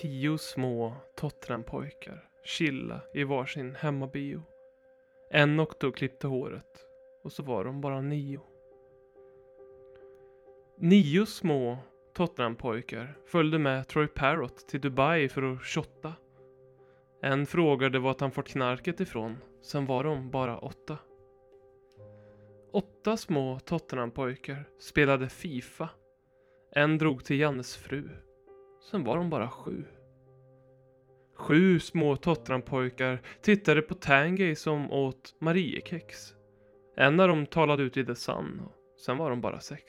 tio små Tottenham-pojkar chilla i varsin hemmabio. En åkte och klippte håret och så var de bara nio. Nio små Tottenham-pojkar följde med Troy Parrott till Dubai för att shotta. En frågade vart han fått knarket ifrån, sen var de bara åtta. Åtta små Tottenham-pojkar spelade Fifa. En drog till Jannes fru. Sen var de bara sju. Sju små Tottenham-pojkar tittade på Tangay som åt Mariekex. En av dem talade ut i The Sun och sen var de bara sex.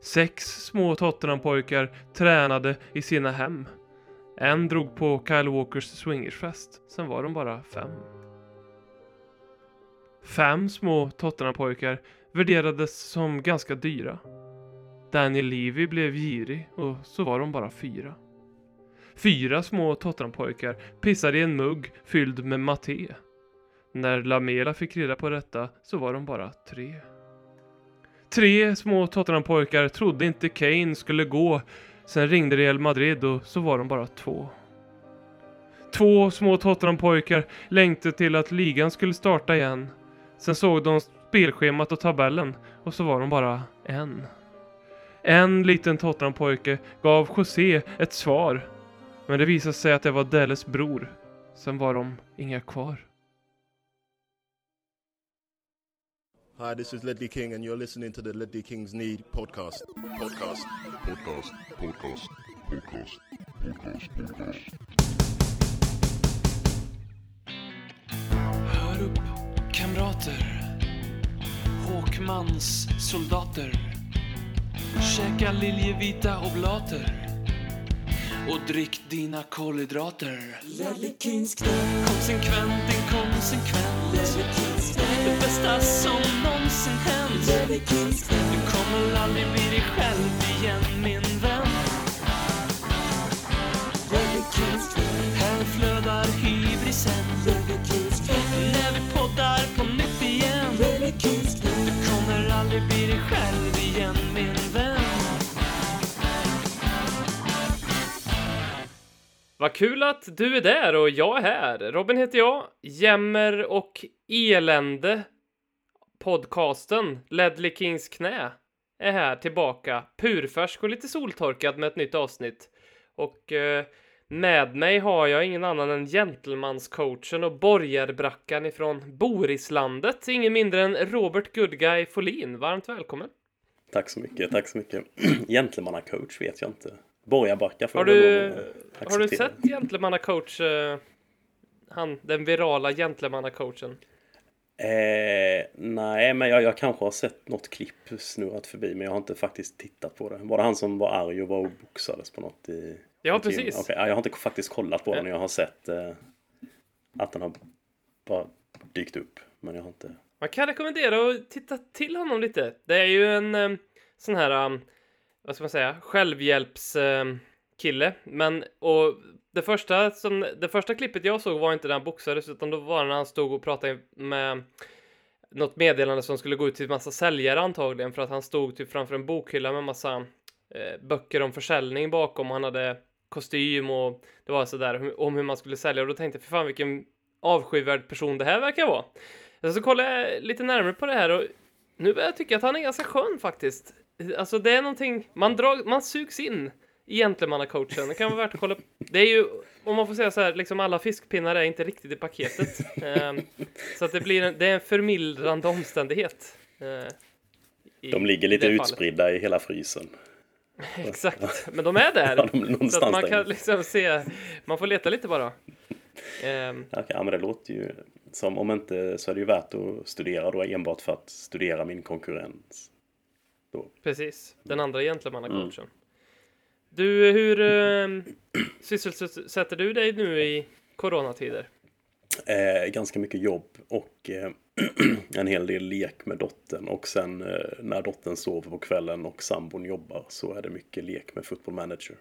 Sex små Tottenham-pojkar tränade i sina hem. En drog på Kyle Walkers swingersfest, sen var de bara fem. Fem små Tottenham-pojkar värderades som ganska dyra. Daniel Levy blev girig och så var de bara fyra. Fyra små Tottenham-pojkar pissade i en mugg fylld med maté. När Lamela fick reda på detta så var de bara tre. Tre små Tottenham-pojkar trodde inte Kane skulle gå. Sen ringde Real Madrid och så var de bara två. Två små Tottenham-pojkar längtade till att ligan skulle starta igen. Sen såg de spelschemat och tabellen och så var de bara en. En liten Tottenham-pojke gav José ett svar. Men det visade sig att det var Delles bror. Sen var de inga kvar. Hi, this is Ledley King, and you're listening to the Ledley Kings Need podcast. Podcast. Podcast, podcast, podcast, podcast, podcast. Hör upp, kamrater. Håkmans soldater. Käka liljevita oblater. Och drick dina kolhydrater. Konsekvent, inkonsekvent. Det bästa som någonsin hänt. Du kommer aldrig bli dig själv igen, min vän. Här flödar hybrisen. Vad kul att du är där och jag är här. Robin heter jag. Jämmer och elände. Podcasten Ledley Kings knä är här tillbaka. Purfärsk och lite soltorkad med ett nytt avsnitt. Och eh, med mig har jag ingen annan än gentlemanscoachen och borgarbrackan ifrån Borislandet. Ingen mindre än Robert Goodguy Folin. Varmt välkommen. Tack så mycket, tack så mycket. Gentlemannacoach vet jag inte. Borgarbacka får Har du, lov har du sett gentlemannacoach? Eh, han, den virala gentlemannacoachen. Eh, nej, men jag, jag kanske har sett något klipp snurrat förbi, men jag har inte faktiskt tittat på det. Var det han som var arg och var och boxades på något i... Ja, precis. Ja, jag har inte faktiskt kollat på den. Jag har sett eh, att den har bara dykt upp, men jag har inte... Man kan rekommendera att titta till honom lite. Det är ju en um, sån här, um, vad ska man säga, självhjälpskille. Eh, kille. Men, och det första, som, det första klippet jag såg var inte när han boxades, utan då var det när han stod och pratade med något meddelande som skulle gå ut till massa säljare antagligen, för att han stod typ framför en bokhylla med massa eh, böcker om försäljning bakom. Han hade kostym och det var sådär om hur man skulle sälja och då tänkte jag, för fan vilken avskyvärd person det här verkar vara. Sen så kollade jag lite närmare på det här och nu börjar jag tycka att han är ganska skön faktiskt. Alltså det är någonting, man, drar, man sugs in i gentlemannacoachen. Det kan vara värt att kolla. Det är ju, om man får säga så här, liksom alla fiskpinnar är inte riktigt i paketet. Ehm, så att det blir en, det är en förmildrande omständighet. i- De ligger lite fallet. utspridda i hela frysen. Exakt, men de är där. Ja, de är så att man kan liksom se, man får leta lite bara. Ehm, Okej, ja, men det låter ju som om inte så är det ju värt att studera då enbart för att studera min konkurrens. Precis, den andra gentlemannacoachen. Mm. Du, hur eh, sysselsätter du dig nu i coronatider? Eh, ganska mycket jobb och eh, en hel del lek med dottern och sen eh, när dottern sover på kvällen och sambon jobbar så är det mycket lek med football manager.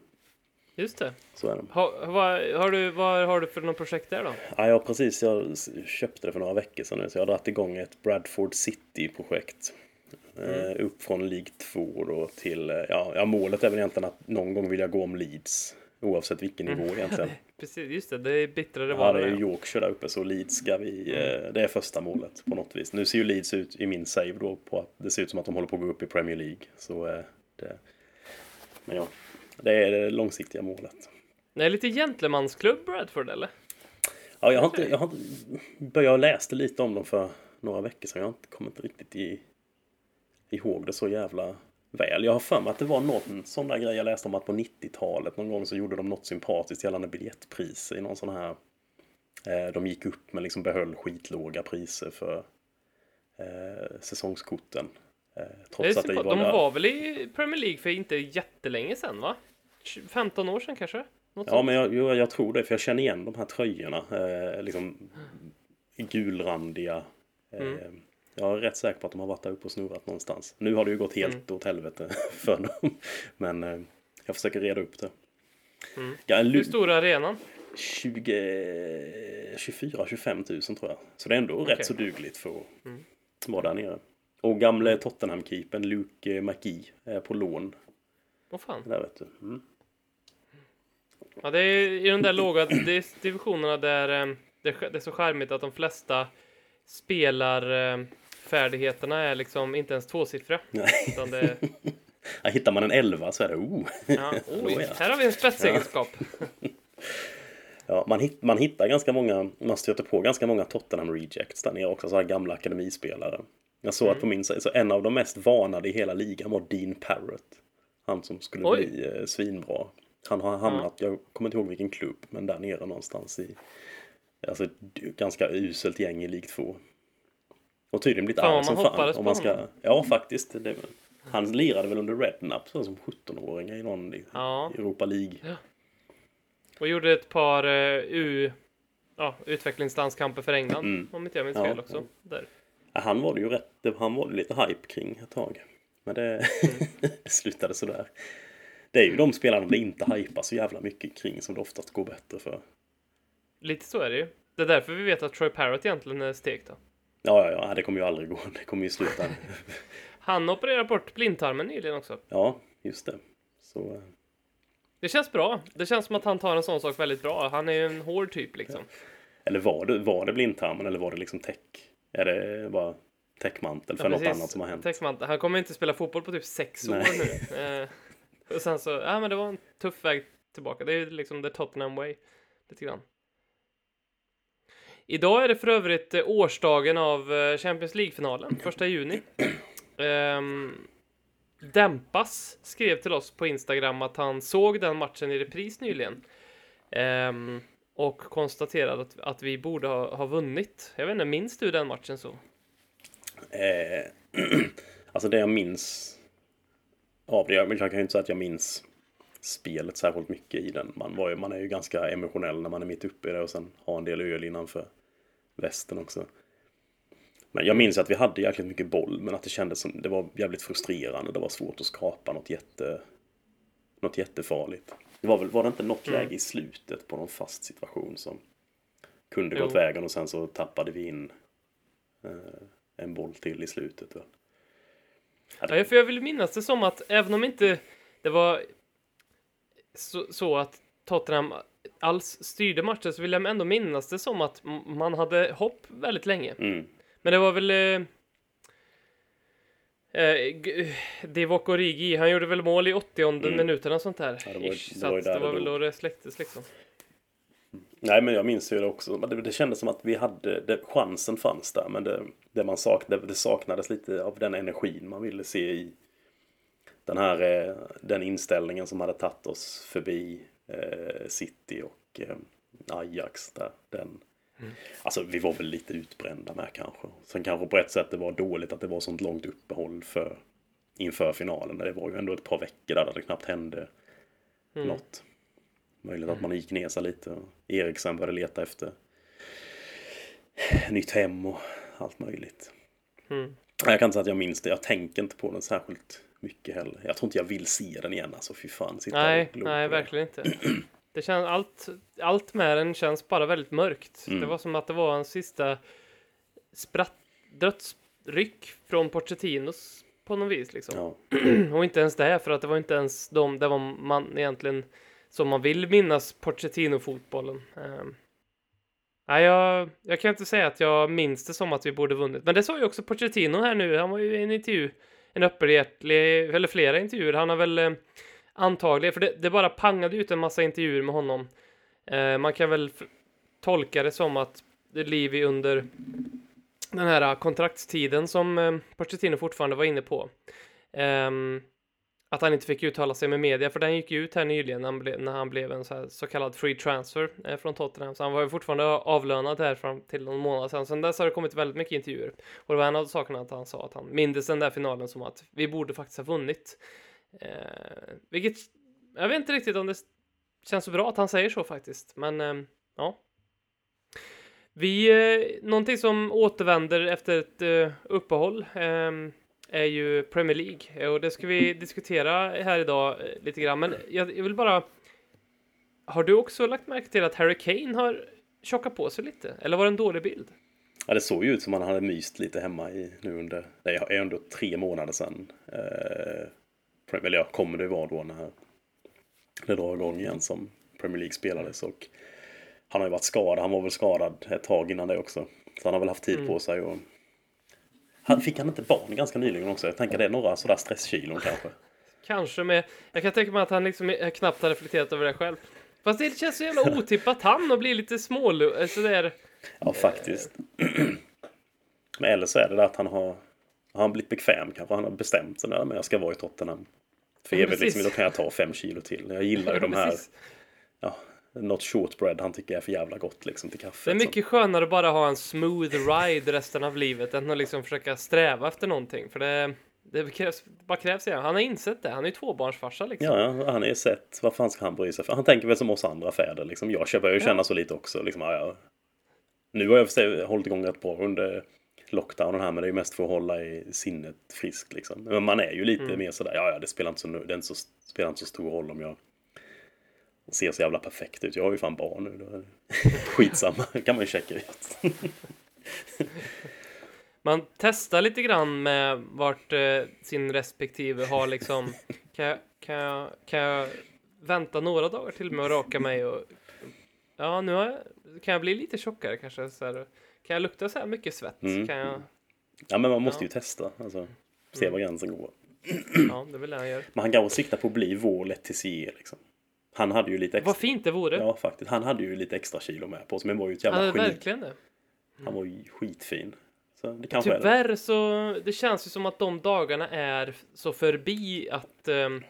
Just det. Så är det. Ha, vad, har du, vad har du för något projekt där då? Ja, ja, precis. Jag köpte det för några veckor sedan nu, så jag har dragit igång ett Bradford City-projekt. Eh, upp från League 2 då till, eh, ja, ja, målet är väl egentligen att någon gång vill jag gå om Leeds Oavsett vilken nivå egentligen. Precis, just det, det är bittrare Ja, var det är det. ju Yorkshire där uppe så Leeds ska vi, eh, det är första målet på något vis. Nu ser ju Leeds ut i min save då på att det ser ut som att de håller på att gå upp i Premier League. Så det, men ja, det är det långsiktiga målet. Det är lite gentlemansklubb Bradford eller? Ja, jag har inte, jag har inte, börjat läste lite om dem för några veckor sedan. Jag har inte kommit riktigt i, ihåg det så jävla väl. Jag har för mig att det var någon sån där grej jag läste om att på 90-talet någon gång så gjorde de något sympatiskt gällande biljettpriser i någon sån här eh, de gick upp men liksom behöll skitlåga priser för eh, säsongskorten. Eh, trots att det var, de där- var väl i Premier League för inte jättelänge sedan va? 20 15 år sedan kanske? Något Ja, sånt. men jag, jo, jag tror det, för jag känner igen de här tröjorna. Eh, liksom gulrandiga. Eh, Mm. Jag är rätt säker på att de har varit där uppe och snurrat någonstans. Nu har det ju gått helt Mm. åt helvete för dem. Men eh, jag försöker reda upp det. Mm. Ja, en Hur stor är arenan? 20, 24-25 tusen tror jag. Så det är ändå Okej. rätt så dugligt för att Mm. vara där nere. Och gamle Tottenham-keepern Luke McGee är på lån. Åh fan. Där vet du. Mm. Ja, det är i de där låga divisionerna där eh, det, är- det är så charmigt att de flesta spelar eh, färdigheterna är liksom inte ens tvåsiffriga. Utan det, Ja, hittar man en 11 så är det oh. ja, ja. här har vi en spetsegenskap. Ja, man, hitt, man hittar ganska många, man stöter på ganska många Tottenham rejects där nere också, så här gamla akademispelare. Jag såg att Mm. på min sida, så en av de mest varnade i hela ligan var Dean Parrott. Han som skulle Oj. bli eh, svinbra. Han har hamnat, jag kommer inte ihåg vilken klubb, men där nere någonstans i, alltså ganska uselt gäng i League 2. Och tydligen blivit arg som fan. Om man ska, honom. ja, faktiskt. Det, han lirade väl under Redknapp så som 17-åring i någon Ja. Europa League. Och gjorde ett par eh, U, ja, utvecklingslandskamper för England, Mm. om inte jag minns Ja, fel också. ja. Där. Ja, Han var det ju rätt, han var det lite hype kring ett tag. Men det Mm. slutade sådär. Det är ju de spelarna det inte hypar så jävla mycket kring som det oftast går bättre för. Lite så är det ju. Det är därför vi vet att Troy Parrott egentligen är stekt då. Ja, ja, ja, det kommer ju aldrig gå. Det kommer ju sluta. Han opererar bort blindtarmen nyligen också. Ja, just det. Så, eh, Det känns bra. Det känns som att han tar en sån sak väldigt bra. Han är ju en hård typ liksom. eller var det, var det blindtarmen eller var det liksom tech? Är det bara täckmantel för Ja, något annat som har hänt? Textman, han kommer inte spela fotboll på typ sex år Nej. nu. Eh, och sen så, ja men det var en tuff väg tillbaka. Det är ju liksom the Tottenham way. Lite grann. Idag är det för övrigt eh, årsdagen av eh, Champions League-finalen, första juni. Ehm, um, Dämpas skrev till oss på Instagram att han såg den matchen i repris nyligen. Um, och konstaterade att, att vi borde ha, ha vunnit. Jag vet inte, minns du den matchen så? Eh, alltså det jag minns av det, jag, jag kan ju inte säga att jag minns spelet särskilt mycket i den. Man, var ju, man är ju ganska emotionell när man är mitt uppe i det och sen har en del öl innanför västen också. Men jag minns att vi hade jäkligt mycket boll, men att det kändes som det var jävligt frustrerande. Det var svårt att skapa något jätte något jättefarligt. Det var väl, var det inte något Mm. läge i slutet på någon fast situation som kunde Jo. gått vägen och sen så tappade vi in eh, en boll till i slutet. Väl? Ja, för jag vill minnas det som att även om inte det var så, så att Tottenham alls styrde matchen så vill jag ändå minnas det som att man hade hopp väldigt länge. Mm. Men det var väl eh, eh, Divock Origi, han gjorde väl mål i 80 Mm. minuten och sånt där. Ja, det var- Ish, det så var där det var väl då det släcktes liksom. Nej, men jag minns ju det också. Det, det kändes som att vi hade, det, chansen fanns där, men det, det, man sak, det, saknades lite av den energin man ville se i den här eh, den inställningen som hade tagit oss förbi City och eh, Ajax. Där, den, Alltså vi var väl lite utbrända med kanske. Sen kanske på ett sätt det var dåligt att det var sånt långt uppehåll för, inför finalen. Det var ju ändå ett par veckor där det knappt hände Mm. något. Möjligt att man gick ner sig lite. Eriksen började leta efter nytt hem och allt möjligt. Mm. Jag kan inte säga att jag minns det. Jag tänker inte på den särskilt mycket heller. Jag tror inte jag vill se den igen. Alltså fy fan. Nej, nej, verkligen inte. Det känns, allt, allt med den känns bara väldigt mörkt. Mm. Det var som att det var en sista spratt, dödsryck från Pochettinos på något vis liksom. Ja. Och inte ens det, för att det var inte ens de, det var man egentligen som man vill minnas Pochettino-fotbollen. Um, nej, jag, jag kan inte säga att jag minns det som att vi borde vunnit, men det sa ju också Pochettino här nu. Han var ju i en intervju, en öppenhjärtig, eller flera intervjuer. Han har väl eh, antagligen, för det, det, bara pangade ut en massa intervjuer med honom. Eh, man kan väl tolka det som att det Livi under den här eh, kontraktstiden som eh, Pochettino fortfarande var inne på. eh, att han inte fick uttala sig med media, för den gick ju ut här nyligen när han, ble, när han blev en så, så, kallad free transfer eh, från Tottenham. Så han var ju fortfarande avlönad här fram till någon månad sedan. Sen dess har det kommit väldigt mycket intervjuer. Och det var en av sakerna att han sa att han mindes den där finalen som att vi borde faktiskt ha vunnit. Eh, vilket, jag vet inte riktigt om det känns så bra att han säger så faktiskt, men eh, ja. Vi, eh, någonting som återvänder efter ett eh, uppehåll ehm, är ju Premier League och det ska vi diskutera här idag uh, lite grann. Men jag, jag, vill bara. Har du också lagt märke till att Harry Kane har tjockat på sig lite? Eller var det en dålig bild? Ja, det såg ju ut som han hade myst lite hemma i nu under. Det är ändå tre månader sedan. Eh, eller ja, kommer det vara då när det drar igång igen som Premier League spelades och han har ju varit skadad. Han var väl skadad ett tag innan det också. Så han har väl haft tid mm. på sig. Och... Han, fick han inte barn ganska nyligen också? Jag tänker det är några sådär stresskilon kanske. Kanske med. Jag kan tänka mig att han liksom knappt har reflekterat över det själl. Fast det känns så jävla otippat han och blir lite smålu... Sådär. Ja, faktiskt. Men eller så är det där att han har... Har han blivit bekväm kanske? Han har bestämt sig nu men jag ska vara i Tottenham. För evigt liksom, då kan jag ta fem kilo till. Jag gillar ju de här... Ja, något shortbread han tycker är för jävla gott liksom till kaffe. Det är mycket skönare att bara ha en smooth ride resten av livet än att liksom försöka sträva efter någonting. För det, det krävs, bara krävs det. Han har insett det. Han är ju tvåbarnsfarsa liksom. Ja, han ju sett. Vad fan ska han bry sig för? Han tänker väl som oss andra fäder liksom. Jag börjar ju känna ja. så lite också. Liksom, ja, Nu har jag för hållit igång rätt bra under lockdownen här men det är ju mest för att hålla i sinnet friskt liksom. Men man är ju lite mm. mer sådär, ja ja det spelar inte så, det inte så, spelar inte så stor roll om jag ser så jävla perfekt ut. Jag har ju fan barn nu. Då. Skitsamma, det kan man ju checka ut. man testar lite grann med vart eh, sin respektive har liksom kan jag, kan, jag, kan jag vänta några dagar till med att raka mig och ja, nu jag, kan jag bli lite tjockare kanske. Så här, kan jag lukta så här mycket svett? Mm. Kan jag... Ja, men man måste ja. ju testa. Alltså, se mm. var gränsen går. Ja, det vill jag göra. Men han kanske siktar på att bli vår Letizier liksom. Han hade ju lite extra... Vad fint det vore! Ja, faktiskt. Han hade ju lite extra kilo med på sig, men var ju ett jävla geni. verkligen det. Han var ju skitfin. Så det kanske Tyvärr är så, det känns ju som att de dagarna är så förbi att um,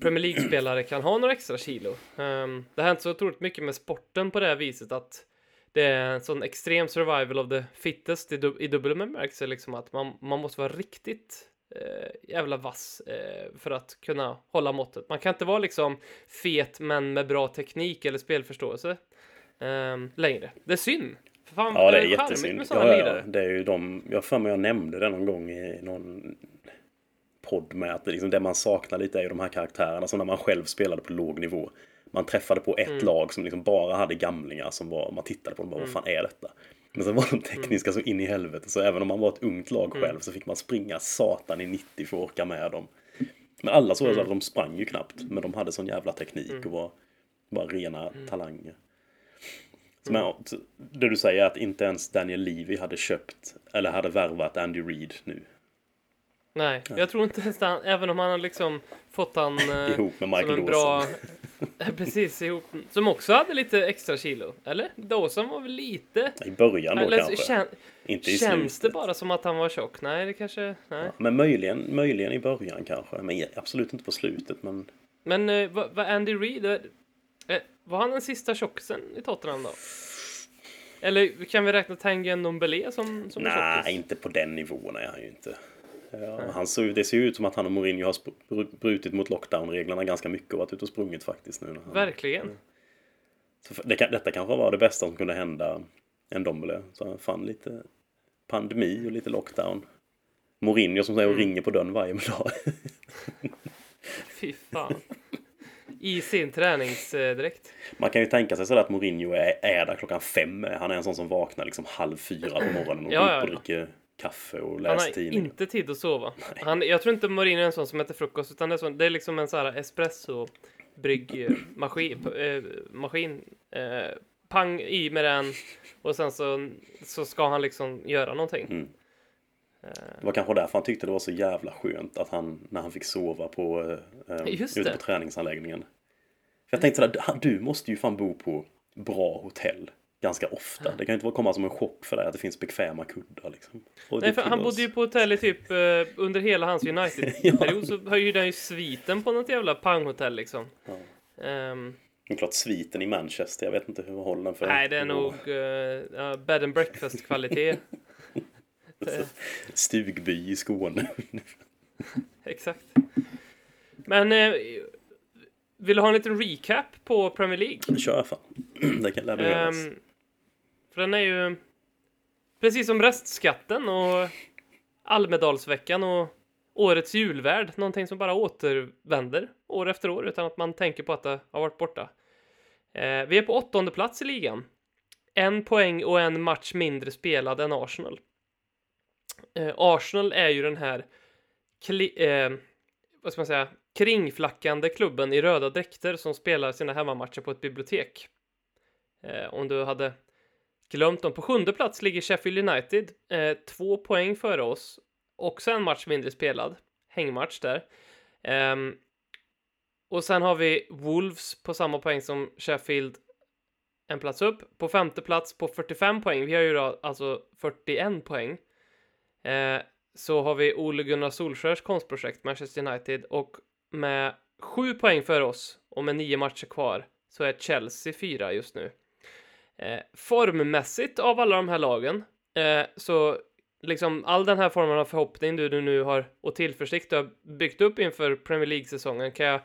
Premier League-spelare kan ha några extra kilo. Um, det har hänt så otroligt mycket med sporten på det här viset att det är en sån extrem survival of the fittest i, dub i dubbel bemärkelse, liksom att man, man måste vara riktigt jävla vass eh, för att kunna hålla måttet. Man kan inte vara liksom fet men med bra teknik eller spelförståelse eh, längre. Det är synd. Fan, ja, det är jättesynd. Ja, ja, det är ju de, jag för mig jag nämnde det någon gång i någon podd med att det, liksom, det man saknar lite är ju de här karaktärerna som när man själv spelade på låg nivå. Man träffade på ett mm. lag som liksom bara hade gamlingar som var, man tittade på dem och bara, mm. vad fan är detta? Men så var de tekniska mm. så in i helvete så även om man var ett ungt lag mm. själv så fick man springa satan i 90 för att orka med dem. Men alla såg mm. att de sprang ju knappt men de hade sån jävla teknik mm. och var bara rena mm. talanger. Så men, det du säger är att inte ens Daniel Levy hade köpt eller hade värvat Andy Reid nu. Nej, jag tror inte ens han, även om han har liksom fått han eh, ihop med Michael som bra, Precis, ihop, som också hade lite extra kilo, eller? Dawson var väl lite... I början då eller, kanske. Kän, inte i Känns slutet. det bara som att han var tjock? Nej, det kanske... Nej. Ja, men möjligen, möjligen i början kanske, men absolut inte på slutet. Men, men uh, vad Andy Reid, uh, var han den sista tjockisen i Tottenham då? Eller kan vi räkna Tanguy Ndombele som, som Nej, inte på den nivån är han ju inte. Ja, han såg, det ser ju ut som att han och Mourinho har brutit mot lockdown-reglerna ganska mycket och varit ute och sprungit faktiskt nu. Han, Verkligen. Så det, detta kanske var det bästa som kunde hända en Dombele. Så han fann lite pandemi och lite lockdown. Mourinho som säger och mm. ringer på dörren varje dag. Fy fan. I sin träningsdräkt. Man kan ju tänka sig sådär att Mourinho är, är där klockan fem. Han är en sån som vaknar liksom halv fyra på morgonen och ja, går upp och dricker kaffe och läser tidning. Han har inte tid att sova. Han, jag tror inte Mourinho är en sån som äter frukost utan det är, sån, det är liksom en sån här espresso bryggmaskin, eh, maskin, eh, pang i med den och sen så, så ska han liksom göra någonting. Mm. Det var kanske därför han tyckte det var så jävla skönt att han, när han fick sova på, eh, eh, Just ute det. på träningsanläggningen. För jag tänkte sådär, "Han- du måste ju fan bo på bra hotell ganska ofta. Det kan ju inte vara komma som en chock för dig att det finns bekväma kuddar liksom. Nej, för han bodde ju på hotell i typ eh, under hela hans United-period så hyrde han ju sviten på något jävla panghotell liksom. Ja. Ehm, Det är klart sviten i Manchester, jag vet inte hur håller den för. nej, det är nog uh, ja, bed and breakfast-kvalitet. Stugby i Skåne. Exakt. Men eh, vill du ha en liten recap på Premier League? Kör fan. Det kan lära behövas. Ehm, för den är ju precis som restskatten och Almedalsveckan och årets julvärd, någonting som bara återvänder år efter år utan att man tänker på att det har varit borta. Eh, vi är på åttonde plats i ligan. En poäng och en match mindre spelad än Arsenal. Eh, Arsenal är ju den här kli- eh, vad ska man säga, kringflackande klubben i röda dräkter som spelar sina hemmamatcher på ett bibliotek. Eh, om du hade glömt dem. På sjunde plats ligger Sheffield United, eh, två poäng före oss. Också en match mindre spelad. Hängmatch där. Ehm, och sen har vi Wolves på samma poäng som Sheffield, en plats upp. På femte plats på 45 poäng. Vi har ju då alltså 41 poäng. Eh, så har vi Ole Gunnar Solskjärs konstprojekt Manchester United och med sju poäng för oss och med nio matcher kvar så är Chelsea fyra just nu. Eh, formmässigt av alla de här lagen eh, så liksom all den här formen av förhoppning du, du nu har och tillförsikt du har byggt upp inför Premier League-säsongen kan jag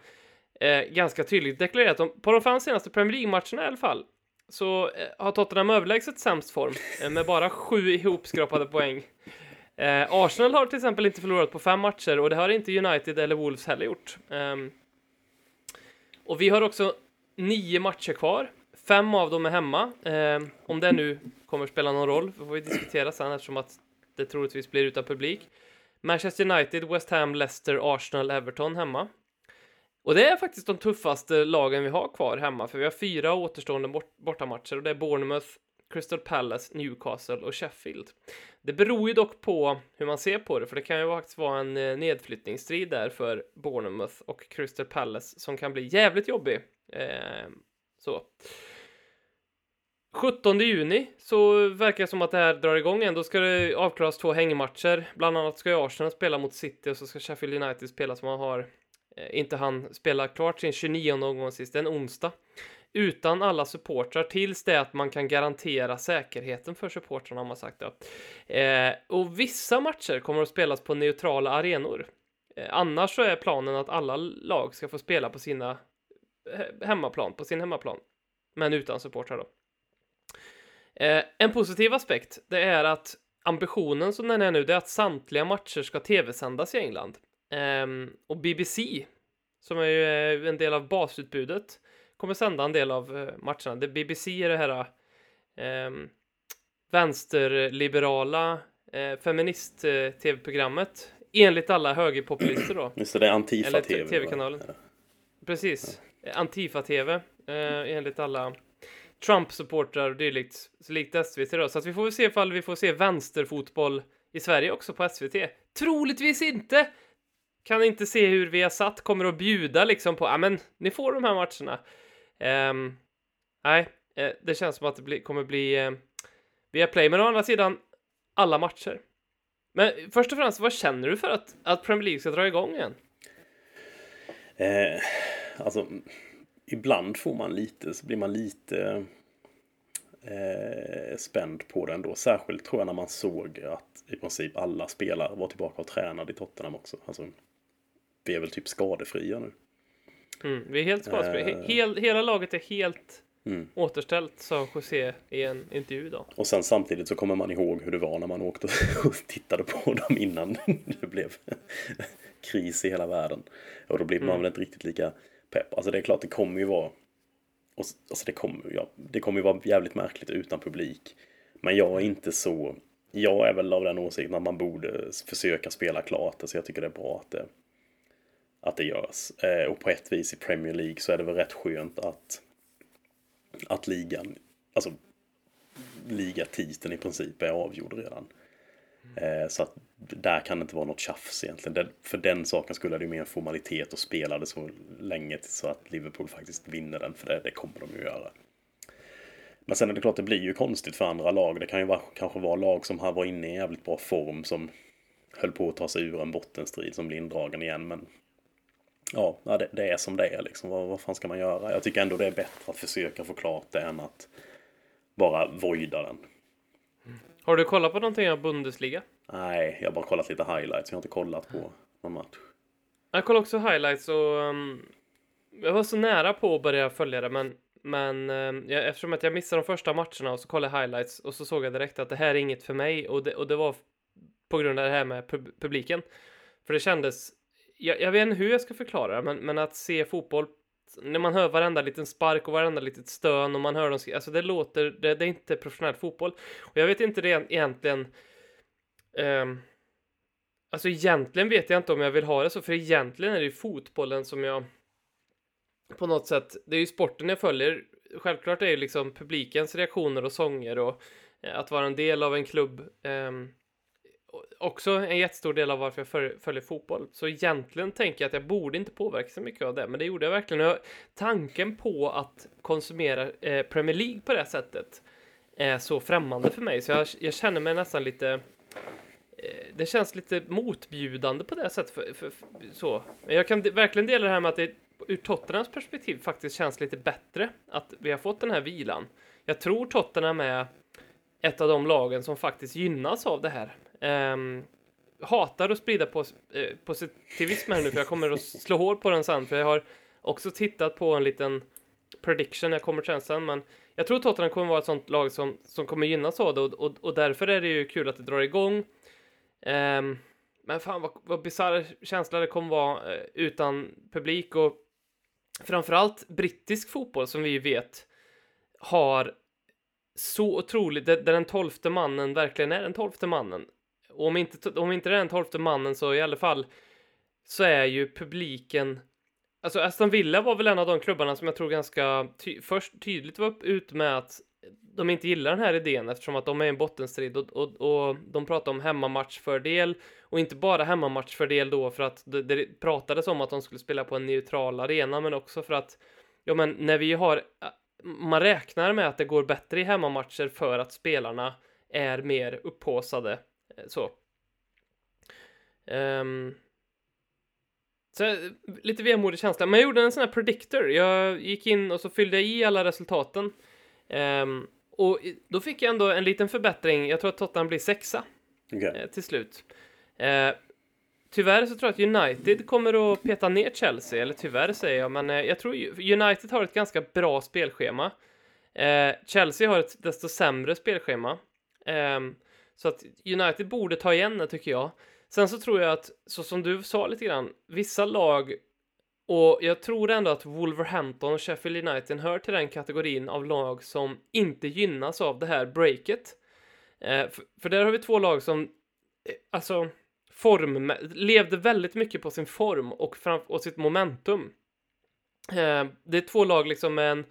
eh, ganska tydligt deklarera att de, på de fem senaste Premier League-matcherna i alla fall så eh, har Tottenham överlägset sämst form eh, med bara sju ihopskrapade poäng. Eh, Arsenal har till exempel inte förlorat på fem matcher och det har inte United eller Wolves heller gjort. Eh, och vi har också nio matcher kvar. Fem av dem är hemma. Eh, om det nu kommer spela någon roll får vi diskutera sen eftersom att det troligtvis blir utan publik. Manchester United, West Ham, Leicester, Arsenal, Everton hemma. Och det är faktiskt de tuffaste lagen vi har kvar hemma, för vi har fyra återstående bort bortamatcher och det är Bournemouth, Crystal Palace, Newcastle och Sheffield. Det beror ju dock på hur man ser på det, för det kan ju faktiskt vara en eh, nedflyttningsstrid där för Bournemouth och Crystal Palace som kan bli jävligt jobbig. Eh, så. 17 juni så verkar det som att det här drar igång igen. Då ska det avklaras två hängmatcher. Bland annat ska ju Arsenal spela mot City och så ska Sheffield United spela som man har eh, inte han spela klart sin 29 omgång sist, en onsdag. Utan alla supportrar tills det att man kan garantera säkerheten för supportrarna har man sagt Ja. Eh, och vissa matcher kommer att spelas på neutrala arenor. Eh, annars så är planen att alla lag ska få spela på sina eh, hemmaplan, på sin hemmaplan. Men utan supportrar då. Eh, en positiv aspekt, det är att ambitionen som den är nu, det är att samtliga matcher ska tv-sändas i England. Ehm, och BBC, som är ju eh, en del av basutbudet, kommer sända en del av eh, matcherna. Det BBC är det här ehm, vänsterliberala eh, feminist-tv-programmet, enligt alla högerpopulister då. Just det, det är Eller Antifa-TV. va? TV-kanalen. Precis. Antifa-TV, eh, enligt alla Trump-supportrar och dylikt, så likt SVT då. Så att vi får väl se ifall vi får se vänsterfotboll i Sverige också på SVT. Troligtvis inte! Kan inte se hur vi har satt kommer att bjuda liksom på, ja men ni får de här matcherna. Um, nej, eh, det känns som att det bli, kommer bli eh, uh, via play, men å andra sidan alla matcher. Men först och främst, vad känner du för att, att Premier League ska dra igång igen? Eh, alltså, ibland får man lite, så blir man lite eh, spänd på den då. Särskilt tror jag när man såg att i princip alla spelare var tillbaka och tränade i Tottenham också. Alltså, vi är väl typ skadefria nu. Mm, vi är helt skadefria. Eh. He- Hel, hela laget är helt Mm. återställt, sa José i en intervju idag. Och sen samtidigt så kommer man ihåg hur det var när man åkte och tittade på dem innan det blev kris i hela världen. Och då blir man Mm. väl inte riktigt lika pepp. Alltså det är klart, det kommer ju vara och, alltså det kommer, ja, det kommer ju vara jävligt märkligt utan publik. Men jag är inte så... Jag är väl av den åsikten att man borde försöka spela klart. det, så jag tycker det är bra att det, att det görs. Eh, och på ett vis i Premier League så är det väl rätt skönt att, att ligan, alltså ligatiteln i princip är avgjord redan. Eh, så att där kan det inte vara något tjafs egentligen. Det, för den saken skulle det ju mer en formalitet och spela det så länge så att Liverpool faktiskt vinner den. För det, det kommer de ju göra. Men sen är det klart, det blir ju konstigt för andra lag. Det kan ju vara, kanske vara lag som har varit inne i jävligt bra form som höll på att ta sig ur en bottenstrid som blir indragen igen. Men ja, det, det är som det är liksom. Vad, vad fan ska man göra? Jag tycker ändå det är bättre att försöka få klart det än att bara voida den. Har du kollat på någonting av Bundesliga? Nej, jag har bara kollat lite highlights. Jag har inte kollat på någon match. Jag kollade också highlights och um, jag var så nära på att börja följa det, men, men um, jag, eftersom att jag missade de första matcherna och så kollade jag highlights och så såg jag direkt att det här är inget för mig och det, och det var på grund av det här med pub publiken. För det kändes, jag, jag vet inte hur jag ska förklara det, men, men att se fotboll när man hör varenda liten spark och varenda litet stön och man hör dem alltså det låter, det, det är inte professionell fotboll. Och jag vet inte det egentligen, um, alltså egentligen vet jag inte om jag vill ha det så, för egentligen är det ju fotbollen som jag på något sätt, det är ju sporten jag följer. Självklart är det ju liksom publikens reaktioner och sånger och eh, att vara en del av en klubb um, också en jättestor del av varför jag följer fotboll. Så egentligen tänker jag att jag borde inte påverka så mycket av det, men det gjorde jag verkligen. Jag, tanken på att konsumera eh, Premier League på det sättet är så främmande för mig, så jag, jag känner mig nästan lite eh, det känns lite motbjudande på det sättet. För, för, för, så. Men jag kan verkligen dela det här med att det ur Tottenhams perspektiv faktiskt känns lite bättre att vi har fått den här vilan. Jag tror Tottenham är ett av de lagen som faktiskt gynnas av det här. Um, hatar att sprida pos eh, positivism här nu, för jag kommer att slå hål på den sen, för jag har också tittat på en liten prediction, jag kommer till sen, men jag tror Tottenham kommer vara ett sånt lag som, som kommer gynnas av det, och, och, och därför är det ju kul att det drar igång. Um, men fan vad, vad bisarr känsla det kommer vara eh, utan publik och framförallt brittisk fotboll som vi vet har så otroligt, där den tolfte mannen verkligen är den tolfte mannen. Och om inte, om inte det är den tolfte mannen så i alla fall så är ju publiken Alltså Aston Villa var väl en av de klubbarna som jag tror ganska ty först tydligt var ute ut med att de inte gillar den här idén eftersom att de är en bottenstrid och, och, och de pratar om hemmamatchfördel och inte bara hemmamatchfördel då för att det, det pratades om att de skulle spela på en neutral arena men också för att ja men när vi har man räknar med att det går bättre i hemmamatcher för att spelarna är mer upphåsade så. Um, så lite vemodig känsla. Men jag gjorde en sån här predictor. Jag gick in och så fyllde jag i alla resultaten. Um, och då fick jag ändå en liten förbättring. Jag tror att Tottenham blir sexa okay. eh, till slut. Eh, tyvärr så tror jag att United kommer att peta ner Chelsea. Eller tyvärr säger jag, men eh, jag tror United har ett ganska bra spelschema. Chelsea har ett desto sämre spelschema. Um, så att United borde ta igen det tycker jag. Sen så tror jag att, så som du sa lite grann, vissa lag och jag tror ändå att Wolverhampton och Sheffield United hör till den kategorin av lag som inte gynnas av det här breaket. Eh, för, för, där har vi två lag som, eh, alltså, form, levde väldigt mycket på sin form och, fram, och sitt momentum. Eh, det är två lag liksom med en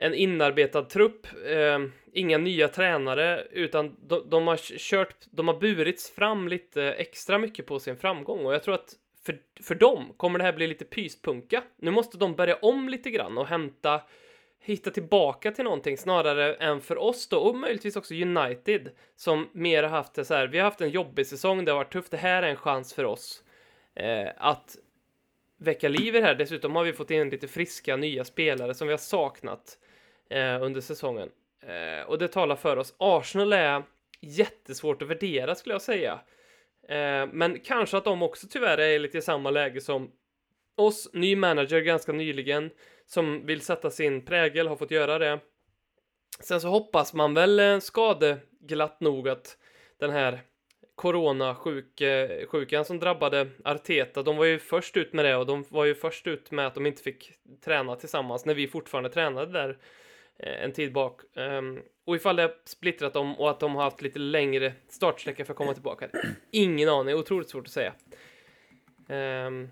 en inarbetad trupp, eh, inga nya tränare, utan de, de, har kört, de har burits fram lite extra mycket på sin framgång och jag tror att för, för dem kommer det här bli lite pyspunka. Nu måste de börja om lite grann och hämta, hitta tillbaka till någonting snarare än för oss då och möjligtvis också United som mer har haft det så här. Vi har haft en jobbig säsong, det har varit tufft. Det här är en chans för oss eh, att väcka liv i det här. Dessutom har vi fått in lite friska nya spelare som vi har saknat eh, under säsongen. Eh, och det talar för oss. Arsenal är jättesvårt att värdera skulle jag säga. Eh, men kanske att de också tyvärr är lite i samma läge som oss. Ny manager ganska nyligen som vill sätta sin prägel, har fått göra det. Sen så hoppas man väl eh, skadeglatt nog att den här coronasjukan eh, som drabbade Arteta, de var ju först ut med det och de var ju först ut med att de inte fick träna tillsammans när vi fortfarande tränade där en tid bak. Um, och ifall det har splittrat dem och att de har haft lite längre startsträcka för att komma tillbaka. Ingen aning, otroligt svårt att säga. Um,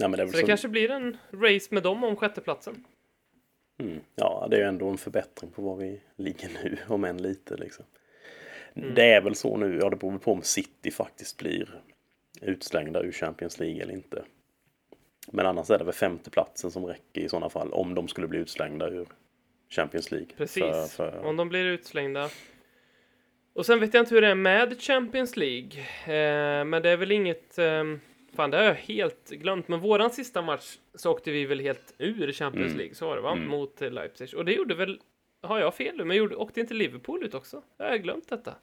Ja, det väl Så det så- kanske blir en race med dem om sjätteplatsen. Mm. Ja, det är ju ändå en förbättring på var vi ligger nu, om än lite liksom. Mm. Det är väl så nu, ja det beror på om City faktiskt blir utslängda ur Champions League eller inte. Men annars är det väl femteplatsen som räcker i sådana fall, om de skulle bli utslängda ur Champions League. Precis, För, för, om de blir utslängda. Och sen vet jag inte hur det är med Champions League. Eh, men det är väl inget... Eh, fan, det har jag helt glömt. Men våran sista match så åkte vi väl helt ur Champions Mm. League, så var det va? Mm. Mot Leipzig. Och det gjorde väl... Har jag fel nu? Men gjorde, åkte inte Liverpool ut också? Jag har glömt detta.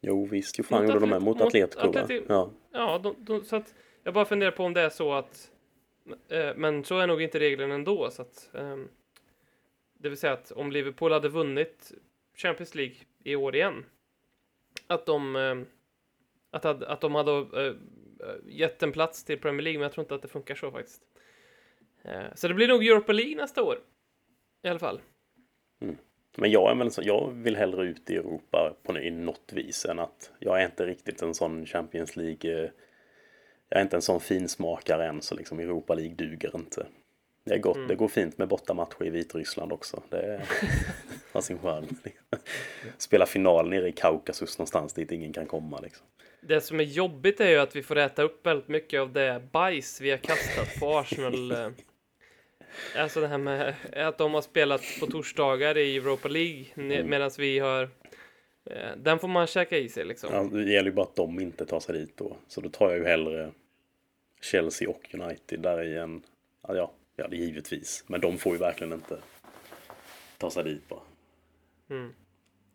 Jo visst, ju fan Mot gjorde de med mot Atletico? Atleti- Ja. Ja, de, de, så att jag bara funderar på om det är så att... Eh, men så är nog inte reglerna ändå, så att det vill säga att om Liverpool hade vunnit Champions League i år igen, att de... Eh, att, att de hade eh, eh, gett en plats till Premier League, men jag tror inte att det funkar så faktiskt. Så det blir nog Europa League nästa år. I alla fall. Mm. Men jag är väl så, jag vill hellre ut i Europa på i något vis än att jag är inte riktigt en sån Champions League. Jag är inte en sån finsmakare än så liksom Europa League duger inte. Det, är gott, Mm. det går fint med bortamatcher i Vitryssland också. Det har sin charm. Spela final nere i Kaukasus någonstans dit ingen kan komma liksom. Det som är jobbigt är ju att vi får äta upp väldigt mycket av det bajs vi har kastat på Arsenal. eh. Alltså det här med att de har spelat på torsdagar i Europa League Mm. medan vi har... eh, Den får man käka i sig liksom. Ja, det gäller ju bara att de inte tar sig dit då. Så då tar jag ju hellre Chelsea och United där i en... Ja, ja, det är givetvis. Men de får ju verkligen inte ta sig dit bara. Mm.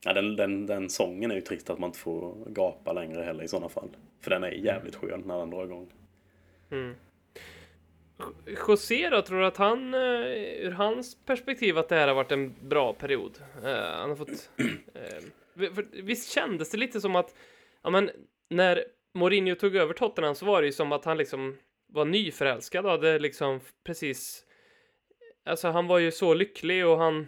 Ja, den, den, den sången är ju trist att man inte får gapa längre heller i sådana fall. För den är jävligt skön när den drar igång. Mm. José då, tror du att han, eh, ur hans perspektiv, att det här har varit en bra period? Eh, han har fått... vi- för visst kändes det lite som att, ja men, när Mourinho tog över Tottenham så var det ju som att han liksom var nyförälskad och hade liksom precis... Alltså han var ju så lycklig och han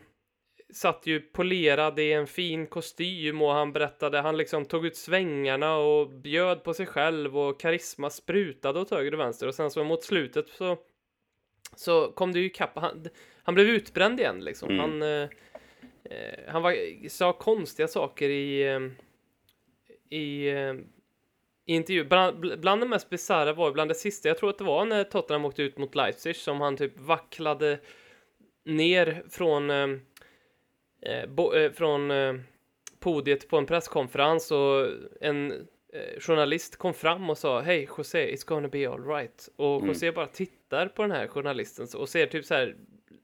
satt ju polerad i en fin kostym och han berättade, han liksom tog ut svängarna och bjöd på sig själv och karisma sprutade åt höger och vänster och sen så mot slutet så så kom det ju ikapp, han, han blev utbränd igen liksom. Mm. Han, eh, eh, han var, sa konstiga saker i, eh, i, eh, i intervju. Bland, bland det mest bisarra var bland det sista, jag tror att det var när Tottenham åkte ut mot Leipzig som han typ vacklade ner från eh, eh, bo, eh, från eh, podiet på en presskonferens och en eh, journalist kom fram och sa Hej José, it's gonna be alright. Och Mm. José bara tittar på den här journalisten och ser typ så här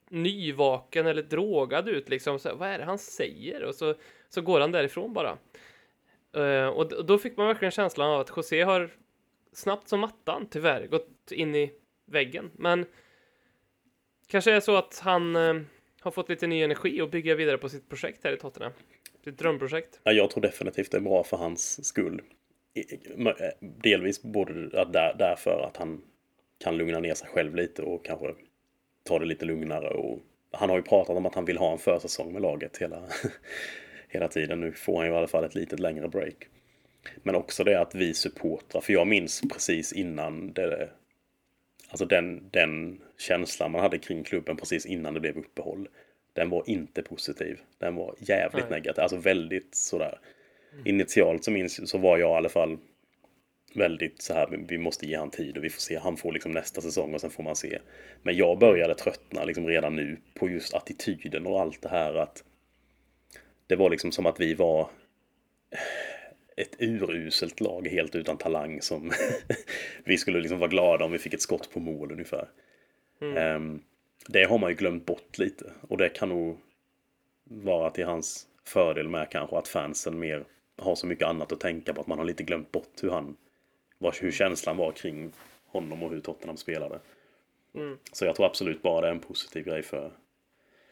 nyvaken eller drogad ut liksom. Så här, Vad är det han säger? Och så, så går han därifrån bara. Eh, och, då fick man verkligen känslan av att José har snabbt som mattan tyvärr gått in i väggen. Men kanske är så att han eh, har fått lite ny energi och bygga vidare på sitt projekt här i Tottenham. Sitt drömprojekt. Ja, jag tror definitivt det är bra för hans skull. Eh, delvis både där, därför att han kan lugna ner sig själv lite och kanske ta det lite lugnare. Och han har ju pratat om att han vill ha en försäsong med laget hela, hela tiden. Nu får han ju i alla fall ett litet längre break. Men också det att vi supportrar, för jag minns precis innan det, alltså den, den känslan man hade kring klubben precis innan det blev uppehåll. Den var inte positiv. Den var jävligt Nej. negativ, alltså väldigt sådär. Initialt så minns så var jag i alla fall väldigt så här, vi måste ge han tid och vi får se, han får liksom nästa säsong och sen får man se. Men jag började tröttna liksom redan nu på just attityden och allt det här att det var liksom som att vi var ett uruselt lag helt utan talang som vi skulle liksom vara glada om vi fick ett skott på mål ungefär. Ehm, det har man ju glömt bort lite och det kan nog vara till hans fördel med kanske att fansen mer har så mycket annat att tänka på att man har lite glömt bort hur han var, hur känslan var kring honom och hur Tottenham spelade. Mm. Så jag tror absolut bara det är en positiv grej för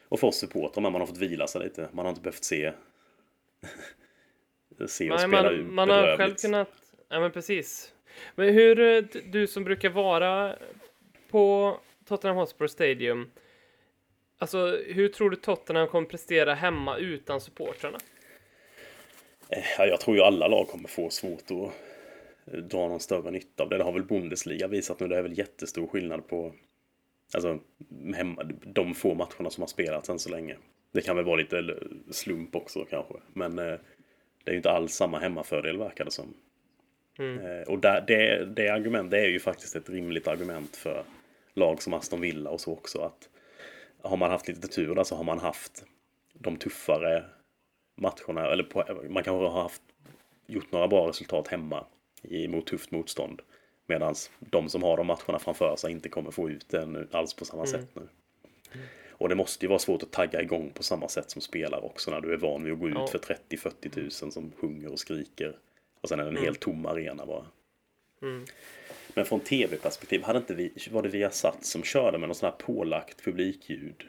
och för oss supportrar, man har fått vila sig lite. Man har inte behövt se se och Nej, spela man, ut man har själv kunnat... Ja, men precis. Men hur, eh, du som brukar vara på Tottenham Hotspur Stadium, alltså hur tror du Tottenham kommer prestera hemma utan supportrarna? Eh, Ja, jag tror ju alla lag kommer få svårt att dra någon större nytta av det. Det har väl Bundesliga visat nu. Det är väl jättestor skillnad på alltså, hemma, de få matcherna som har spelats än så länge. Det kan väl vara lite slump också kanske. Men eh, det är ju inte alls samma hemmafördel verkar det som. Mm. Eh, och där, det, det argument, det är ju faktiskt ett rimligt argument för lag som Aston Villa och så också. att Har man haft lite tur där så har man haft de tuffare matcherna. Eller på, man kanske har haft, gjort några bra resultat hemma mot tufft motstånd. Medan de som har de matcherna framför sig inte kommer få ut den alls på samma Mm. sätt nu. Och det måste ju vara svårt att tagga igång på samma sätt som spelare också när du är van vid att gå ut Ja. för 30-40 tusen som sjunger och skriker. Och sen är det en Mm. helt tom arena bara. Mm. Men från tv-perspektiv, hade inte vi, var det Viasat som körde med någon sån här pålagt publikljud?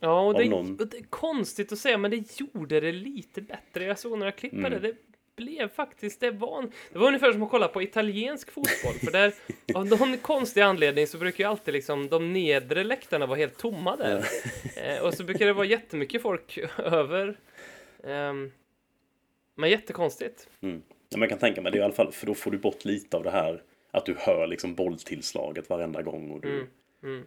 Ja, och det, någon- det är konstigt att säga, men det gjorde det lite bättre. Jag såg några klipp Mm. det. Det blev faktiskt, det var, en, det var ungefär som att kolla på italiensk fotboll. för där, av någon konstig anledning så brukar ju alltid liksom de nedre läktarna vara helt tomma där. Eh, och så brukar det vara jättemycket folk över. Ehm, men jättekonstigt. Mm. Ja, men jag kan tänka mig det i alla fall, för då får du bort lite av det här att du hör liksom bolltillslaget varenda gång och du Mm, mm.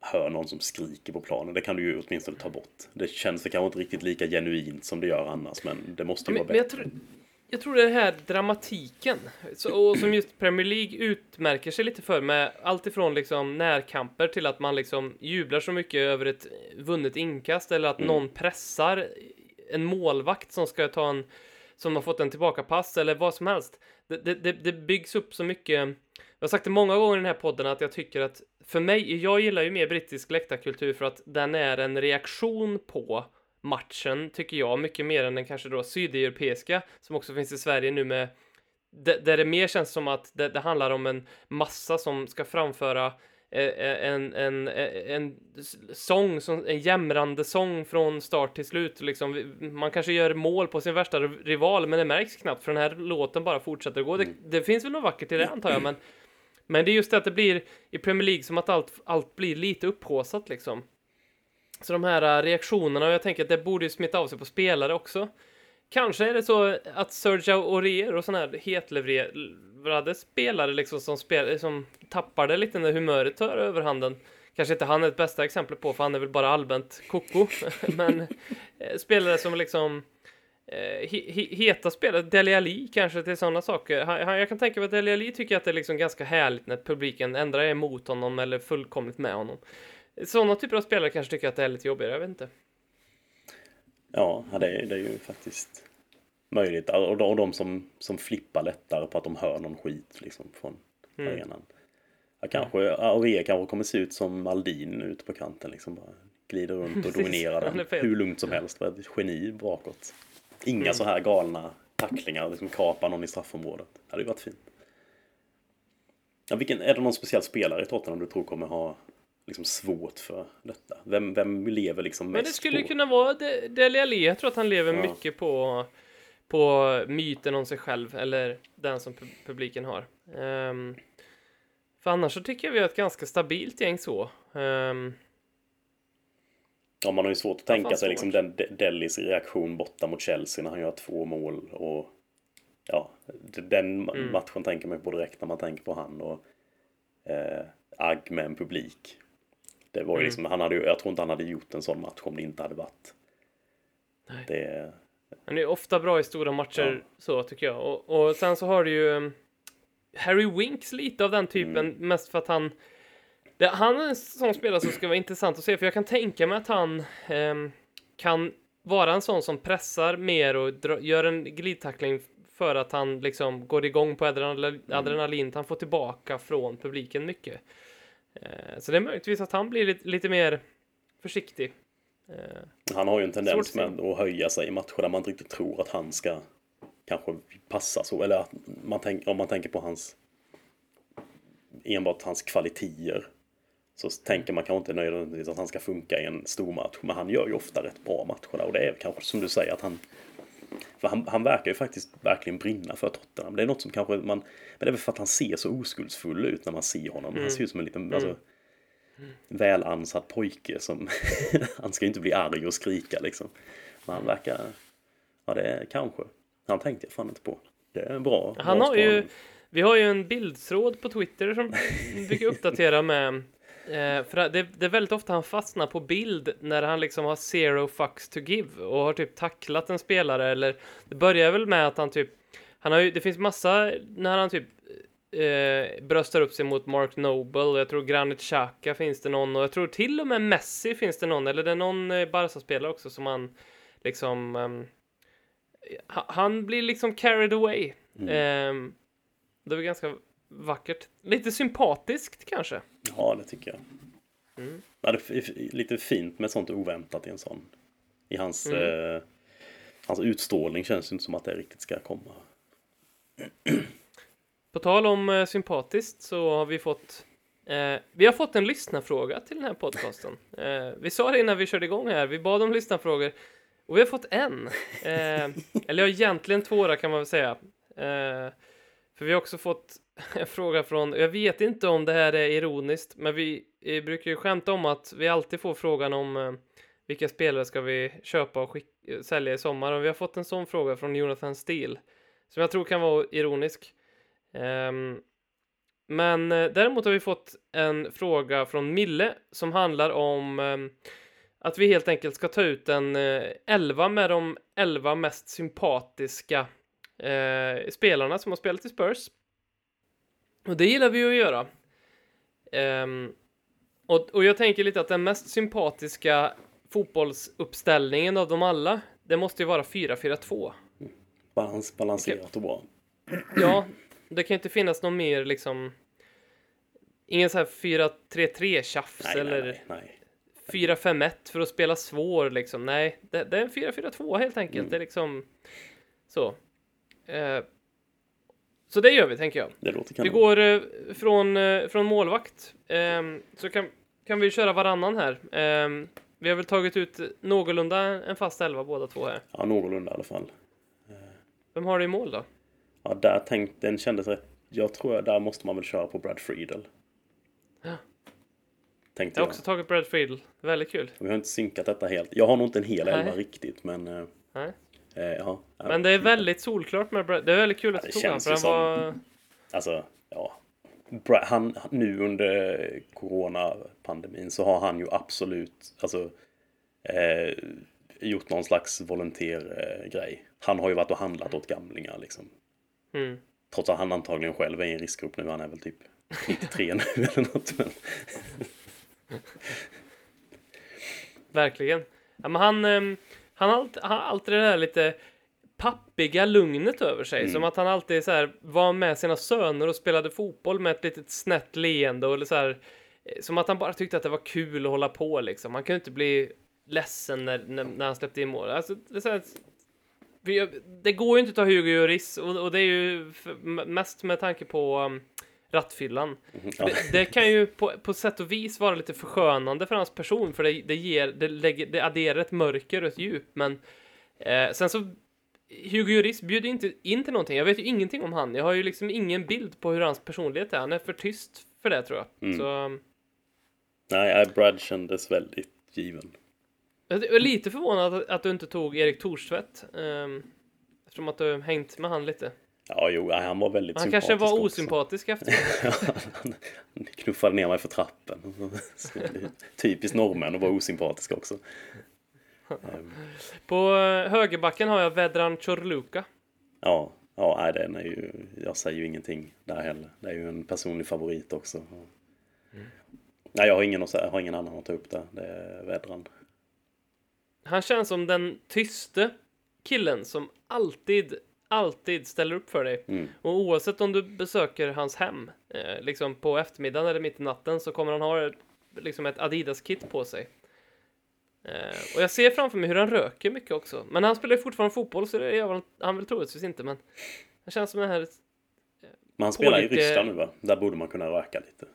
hör någon som skriker på planen. Det kan du ju åtminstone ta bort. Det känns väl kanske inte riktigt lika genuint som det gör annars, men det måste ju Men, vara bättre. Jag tror det är den här dramatiken, så, och som just Premier League utmärker sig lite för med allt ifrån liksom närkamper till att man liksom jublar så mycket över ett vunnet inkast eller att Mm. någon pressar en målvakt som ska ta en som har fått en tillbakapass eller vad som helst. Det, det, det, det byggs upp så mycket. Jag har sagt det många gånger i den här podden att jag tycker att för mig, jag gillar ju mer brittisk läktarkultur för att den är en reaktion på matchen, tycker jag, mycket mer än den kanske då sydeuropeiska, som också finns i Sverige nu med där det mer känns som att det, det handlar om en massa som ska framföra eh, en, en, en, en sång, en jämrande sång från start till slut. Liksom, man kanske gör mål på sin värsta rival, men det märks knappt för den här låten bara fortsätter gå. Det, det finns väl något vackert i det antar jag, men, men det är just det att det blir i Premier League som att allt, allt blir lite upphaussat liksom. Så de här äh, reaktionerna, och jag tänker att det borde ju smitta av sig på spelare också. Kanske är det så att Sergio Aurier och sådana här hetlevrade spelare liksom som, spel, som tappar det lite när humöret tar överhanden. Kanske inte han är ett bästa exempel på, för han är väl bara allmänt koko. Men eh, spelare som liksom eh, he, he, heta spelare, Dele Alli kanske till sådana saker. Han, han, jag kan tänka mig att Dele Alli tycker att det är liksom ganska härligt när publiken ändrar emot honom eller fullkomligt med honom. Sådana typer av spelare kanske tycker att det är lite jobbigare, jag vet inte. Ja, det är, det är ju faktiskt möjligt. Och de, och de som, som flippar lättare på att de hör någon skit liksom från Mm. arenan. Ja, kanske, Aurier kanske kommer se ut som Maldin ute på kanten liksom. Bara glider runt och dominerar den hur lugnt som helst. Var ett geni bakåt. Inga Mm. så här galna tacklingar, liksom kapa någon i straffområdet. Det hade ju varit fint. Ja, vilken, är det någon speciell spelare i Tottenham du tror kommer ha liksom svårt för detta? Vem, vem lever liksom mest Men det skulle på? kunna vara De- Dele Alli. Jag tror att han lever Ja. mycket på, på myten om sig själv, eller den som pu- publiken har. Ehm, för annars så tycker jag vi har ett ganska stabilt gäng så. Ehm, Ja, man har ju svårt att tänka sig liksom den De- Dellis reaktion borta mot Chelsea när han gör två mål och ja, den Mm. matchen tänker man på direkt när man tänker på han och eh, agg med en publik. Det var ju Mm. liksom, han hade jag tror inte han hade gjort en sån match om det inte hade varit. Nej. Det, han är ofta bra i stora matcher, Ja. så tycker jag. Och, och sen så har du ju um, Harry Winks lite av den typen, Mm. mest för att han det, han är en sån spelare som ska vara intressant att se, för jag kan tänka mig att han ehm, kan vara en sån som pressar mer och dra, gör en glidtackling för att han liksom går igång på adrenalin, Mm. adrenalin han får tillbaka från publiken mycket. Eh, så det är möjligtvis att han blir lite, lite mer försiktig. Eh, han har ju en tendens med att höja sig i matcher där man inte riktigt tror att han ska kanske passa så. Eller att man tänk, om man tänker på hans enbart hans kvaliteter så tänker man kanske inte nödvändigtvis att han ska funka i en stor match. Men han gör ju ofta rätt bra matcher. Och det är kanske som du säger att han för han, han verkar ju faktiskt verkligen brinna för Tottenham. Det är något som kanske man... Men det är väl för att han ser så oskuldsfull ut när man ser honom. Han ser ut som en liten alltså, välansad pojke som... han ska ju inte bli arg och skrika liksom. Men han verkar... Ja, det är kanske. Han tänkte jag fan inte på. Det är bra Han bra har ju. Vi har ju en bildtråd på Twitter som vi brukar uppdatera med. Eh, för det, det är väldigt ofta han fastnar på bild när han liksom har zero fucks to give och har typ tacklat en spelare eller det börjar väl med att han typ han har ju, det finns massa när han typ eh, bröstar upp sig mot Mark Noble och jag tror Granit Xhaka finns det någon och jag tror till och med Messi finns det någon eller det är någon eh, Barca-spelare också som han liksom ha- han blir liksom carried away. Ehm, det var ganska vackert. Lite sympatiskt kanske. Ja, det tycker jag. Mm. Ja, det är lite fint med sånt oväntat i en sån. I hans, Mm. eh, hans utstrålning känns det inte som att det riktigt ska komma. På tal om eh, sympatiskt så har vi fått eh, vi har fått en lyssnarfråga till den här podcasten. Eh, vi sa det innan vi körde igång här. Vi bad om lyssnarfrågor och vi har fått en. Eh, eller ja, egentligen två kan man väl säga. Eh, för vi har också fått en fråga från, jag vet inte om det här är ironiskt, men vi brukar ju skämta om att vi alltid får frågan om eh, vilka spelare ska vi köpa och skick, sälja i sommar? Och vi har fått en sån fråga från Jonathan Steele som jag tror kan vara ironisk. Um, men eh, däremot har vi fått en fråga från Mille som handlar om um, att vi helt enkelt ska ta ut en uh, 11 med de 11 mest sympatiska uh, spelarna som har spelat i Spurs. Och det gillar vi ju att göra. Ehm, och, och jag tänker lite att den mest sympatiska fotbollsuppställningen av dem alla, det måste ju vara 4-4-2. Balans, balanserat och bra. Ja, det kan ju inte finnas någon mer liksom... Ingen så här 4-3-3 tjafs Nej, eller nej, nej. 4-5-1 för att spela svår liksom. Nej, det, det är en 4-4-2 helt enkelt. Mm. Det är liksom så. Eh, så det gör vi, tänker jag. Det låter Vi kanon. går eh, från, eh, från målvakt. Ehm, så kan, kan vi köra varannan här. Ehm, vi har väl tagit ut någorlunda en fast elva båda två här. Ja, någorlunda i alla fall. Vem har du i mål då? Ja, där tänkte, den kändes rätt. Jag tror att där måste man väl köra på Brad Friedel. Ja. Tänkte Jag jag. har också tagit Brad Friedel. Väldigt kul. Vi har inte synkat detta helt. Jag har nog inte en hel Nej. elva riktigt, men... eh, Nej. Eh, ja. Men det är väldigt solklart med Brad. Det är väldigt kul att du tog honom. För han var... Alltså, ja. Han, nu under coronapandemin så har han ju absolut, alltså, eh, gjort någon slags volontärgrej. Eh, grej. han har ju varit och handlat åt gamlingar liksom. Mm. Trots att han antagligen själv är i en riskgrupp nu. Han är väl typ 93 nu eller något. Men, Verkligen. Ja, men han, ehm, han, har alltid, han har alltid det där lite pappiga lugnet över sig. Mm. Som att han alltid så här, var med sina söner och spelade fotboll med ett litet snett leende. Och så här, eh, som att han bara tyckte att det var kul att hålla på liksom. Han kunde inte bli ledsen när, när, när han släppte in mål. Alltså, det, här, det går ju inte att ta Hugo Lloris och, och det är ju för, mest med tanke på um, rattfyllan. ja. Det, det kan ju på, på sätt och vis vara lite förskönande för hans person för det, det ger, det, lägger, det adderar ett mörker och ett djup men eh, sen så Hugo Lloris bjuder inte in till någonting. Jag vet ju ingenting om han. Jag har ju liksom ingen bild på hur hans personlighet är. Han är för tyst för det tror jag. Mm. Så nej, Brad kändes väldigt given. jag är lite förvånad att, att du inte tog Erik Thorstvedt. Um, eftersom att du hängt med han lite. Ja, jo, han var väldigt Han sympatisk kanske var också. osympatisk efter. han knuffade ner mig för trappen. Typiskt norrmän att vara osympatisk också. Ehm, På eh, högerbacken har jag Vedran Chorluka. Ja, ja nej, den är ju, jag säger ju ingenting där heller. Det är ju en personlig favorit också. Nej, jag har ingen, jag har ingen annan att ta upp där. Det är Vedran. Han känns som den tyste killen som alltid, alltid ställer upp för dig. Mm. Och oavsett om du besöker hans hem, eh, liksom på eftermiddagen eller mitt i natten, så kommer han ha liksom ett Adidas-kit på sig. Eh, och jag ser framför mig hur han röker mycket också. Men han spelar ju fortfarande fotboll, så det gör han, väl troligtvis inte. Men han känns som den här... Men han spelar i Ryssland nu va? Där borde man kunna röka lite.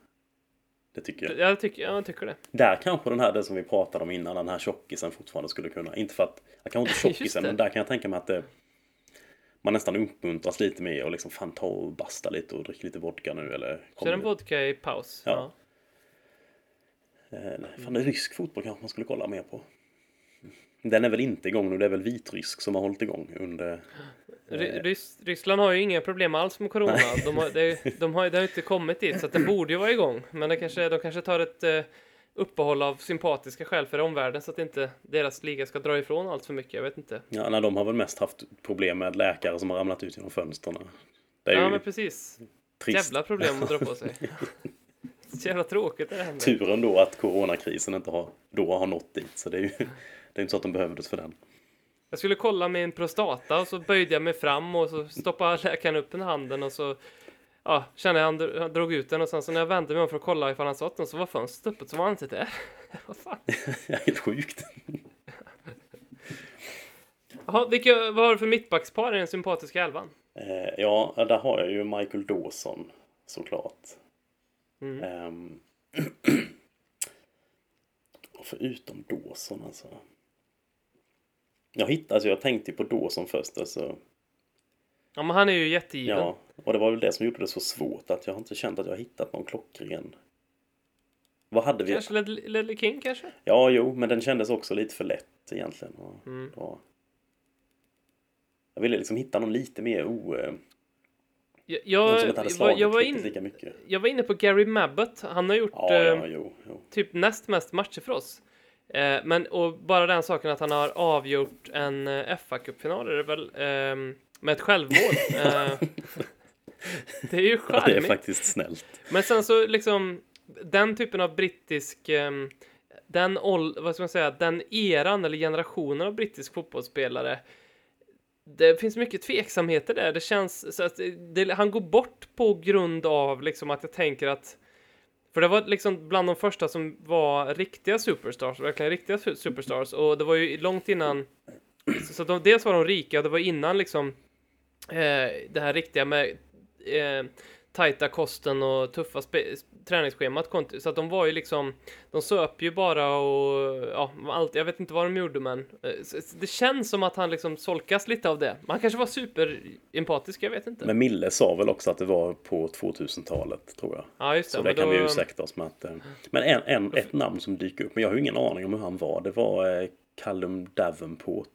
Det tycker jag. Jag tycker, jag tycker det. Där kanske den här, det som vi pratade om innan, den här tjockisen fortfarande skulle kunna. Inte för att, jag kanske inte tjockisen, men där kan jag tänka mig att det, man nästan uppmuntras lite mer och liksom fan ta och basta lite och drick lite vodka nu eller Kör en vodka i paus. Ja. Ja. Eh, fan, det är rysk fotboll kanske man skulle kolla mer på. Den är väl inte igång nu, det är väl vitrysk som har hållit igång under Ry- Rys- Ryssland har ju inga problem alls med corona. De har, det, de har, det har inte kommit dit, så att det borde ju vara igång. Men det kanske, de kanske tar ett eh, uppehåll av sympatiska skäl för omvärlden så att inte deras liga ska dra ifrån allt för mycket. Jag vet inte. Ja, nej, de har väl mest haft problem med läkare som har ramlat ut genom fönstren. Ja, men precis. trist. Jävla problem att dra på sig. Så jävla tråkigt det händer. Turen då att coronakrisen inte har, då har nått dit. Så det är ju det är inte så att de behövdes för den. Jag skulle kolla min prostata och så böjde jag mig fram och så stoppade läkaren upp den handen och så ja, kände jag han, dro- han drog ut den och sen så när jag vände mig om för att kolla ifall han satt den så var fönstret öppet så var han inte där. Vad fan? Helt sjukt. Jaha, vilka, vad har du för mittbackspar i den sympatiska elvan? Eh, ja, där har jag ju Michael Dawson såklart. Mm. Ehm, och förutom Dawson alltså. Jag hittade, alltså jag tänkte på Dawson först alltså. Ja, men han är ju jättegiven. Ja, och det var väl det som gjorde det så svårt att jag har inte känt att jag har hittat någon klockren. Vad hade vi? Kanske Led- Ledley King kanske? Ja, jo, men den kändes också lite för lätt egentligen. Och, Mm. ja. Jag ville liksom hitta någon lite mer o... eh, Jag, jag, var, jag, var in, jag var inne på Gary Mabbott. Han har gjort Ja, eh, ja, jo, jo. typ näst mest matcher för oss. Eh, men och bara den saken att han har avgjort en eh, FA-cupfinal är det väl ehm, med ett självmål. Eh, det är ju Ja, det är charmigt. faktiskt snällt. Men sen så liksom den typen av brittisk ehm, den, vad ska man säga, den eran eller generationen av brittisk fotbollsspelare det finns mycket tveksamheter där. Det känns så att det, han går bort på grund av liksom att jag tänker att för det var liksom bland de första som var riktiga superstars, verkligen riktiga su- superstars och det var ju långt innan så de, dels var de rika det var innan liksom det här riktiga med eh, tajta kosten och tuffa träningsschemat så att de var ju liksom de söp ju bara och ja, allt, jag vet inte vad de gjorde men eh, det känns som att han liksom solkas lite av det. Man kanske var superempatisk, jag vet inte. Men Mille sa väl också att det var på 2000-talet, tror jag. ja, just det. Så det kan då- vi ursäkta oss med att... eh, Men en, en, ett namn som dyker upp, men jag har ju ingen aning om hur han var. Det var eh, Callum Davenport.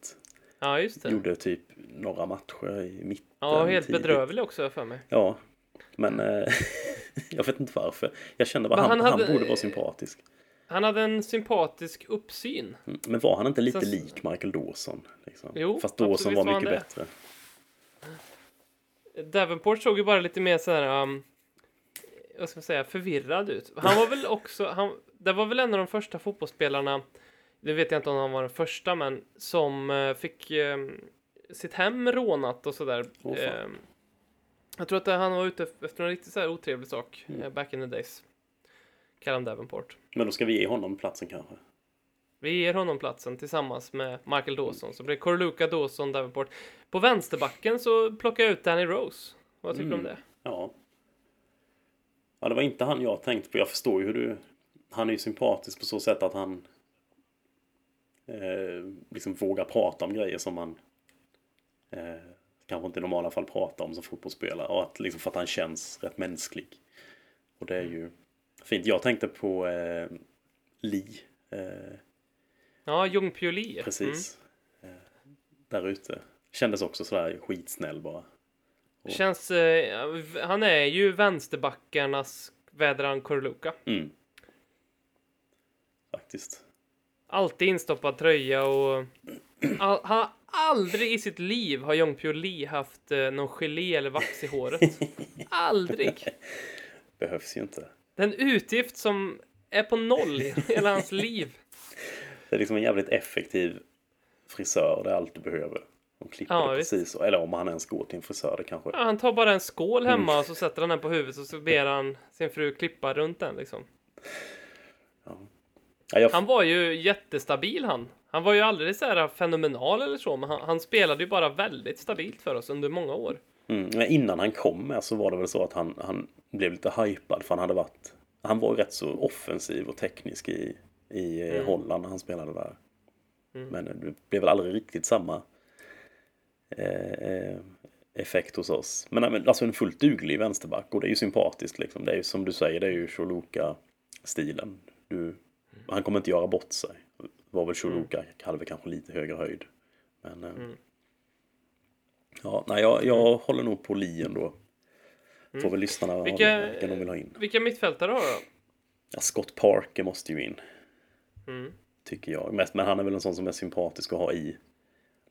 Ja, just det. Gjorde typ några matcher i mitten. Ja, helt tidigt. bedrövlig också för mig. Ja, men eh, jag vet inte varför. Jag kände bara han, han han, borde vara sympatisk. Han hade en sympatisk uppsyn. Mm, Men var han inte lite Sen- lik Michael Dawson? Liksom? Jo, Fast Dawson var var mycket det. bättre. Davenport såg ju bara lite mer så här, um, vad ska man säga, förvirrad ut. Han var väl också, han, det var väl en av de första fotbollsspelarna, det vet jag inte om han var den första, men som eh, fick eh, sitt hem rånat och sådär. Eh, jag tror att han var ute efter en riktigt så här otrevlig sak, Mm. eh, back in the days. Callum Davenport. Men då ska vi ge honom platsen kanske. Vi ger honom platsen tillsammans med Michael Dawson. Så blir det Corluca, Dawson, Davenport. På vänsterbacken så plockar jag ut Danny Rose. Vad tycker du om Mm. det? Ja. Ja, det var inte han jag tänkte på. Jag förstår ju hur du... Han är ju sympatisk på så sätt att han eh, liksom vågar prata om grejer som man eh, kanske inte i normala fall pratar om som fotbollsspelare. Och att, liksom, för att han känns rätt mänsklig. Och det är ju fint. Jag tänkte på eh, Lee. Eh, Ja, Jung Pyo Lee. Mm. precis. Eh, där ute. Kändes också sådär skitsnäll bara. Känns, eh, han är ju vänsterbackarnas Vedran Corluca. Mm. Faktiskt. Alltid instoppad tröja och... All, han har aldrig i sitt liv har Jung Pyo Lee haft eh, någon gelé eller vax i håret. aldrig! Behövs ju inte. Den utgift som är på noll i hela hans liv. Det är liksom en jävligt effektiv frisör, det är allt du behöver. De klipper Ja, det visst. precis så. Eller om han ens går till en frisör, det kanske... Ja, han tar bara en skål hemma och så sätter han den på huvudet och så ber han sin fru klippa runt den liksom. Ja, jag... Han var ju jättestabil han. Han var ju aldrig så här fenomenal eller så, men han, han spelade ju bara väldigt stabilt för oss under många år. mm, men innan han kom med så var det väl så att han, han blev lite hypad för han hade varit... Han var ju rätt så offensiv och teknisk i, i eh, Mm. Holland när han spelade där. Men det blev väl aldrig riktigt samma eh, eh, effekt hos oss. Men, alltså en fullt duglig vänsterback och det är ju sympatiskt liksom. Det är ju som du säger, det är ju Choluka-stilen. Han kommer inte göra bort sig. Var väl Choluka, hade väl kanske lite högre höjd. Men eh, Ja, nej, jag, jag håller nog på Li ändå. Får väl lyssnarna Mm. Vilka- vilka... de vill ha in. Vilka mittfältare har du då? Ja, Scott Parker måste ju in. Mm. Tycker jag. Men han är väl en sån som är sympatisk att ha i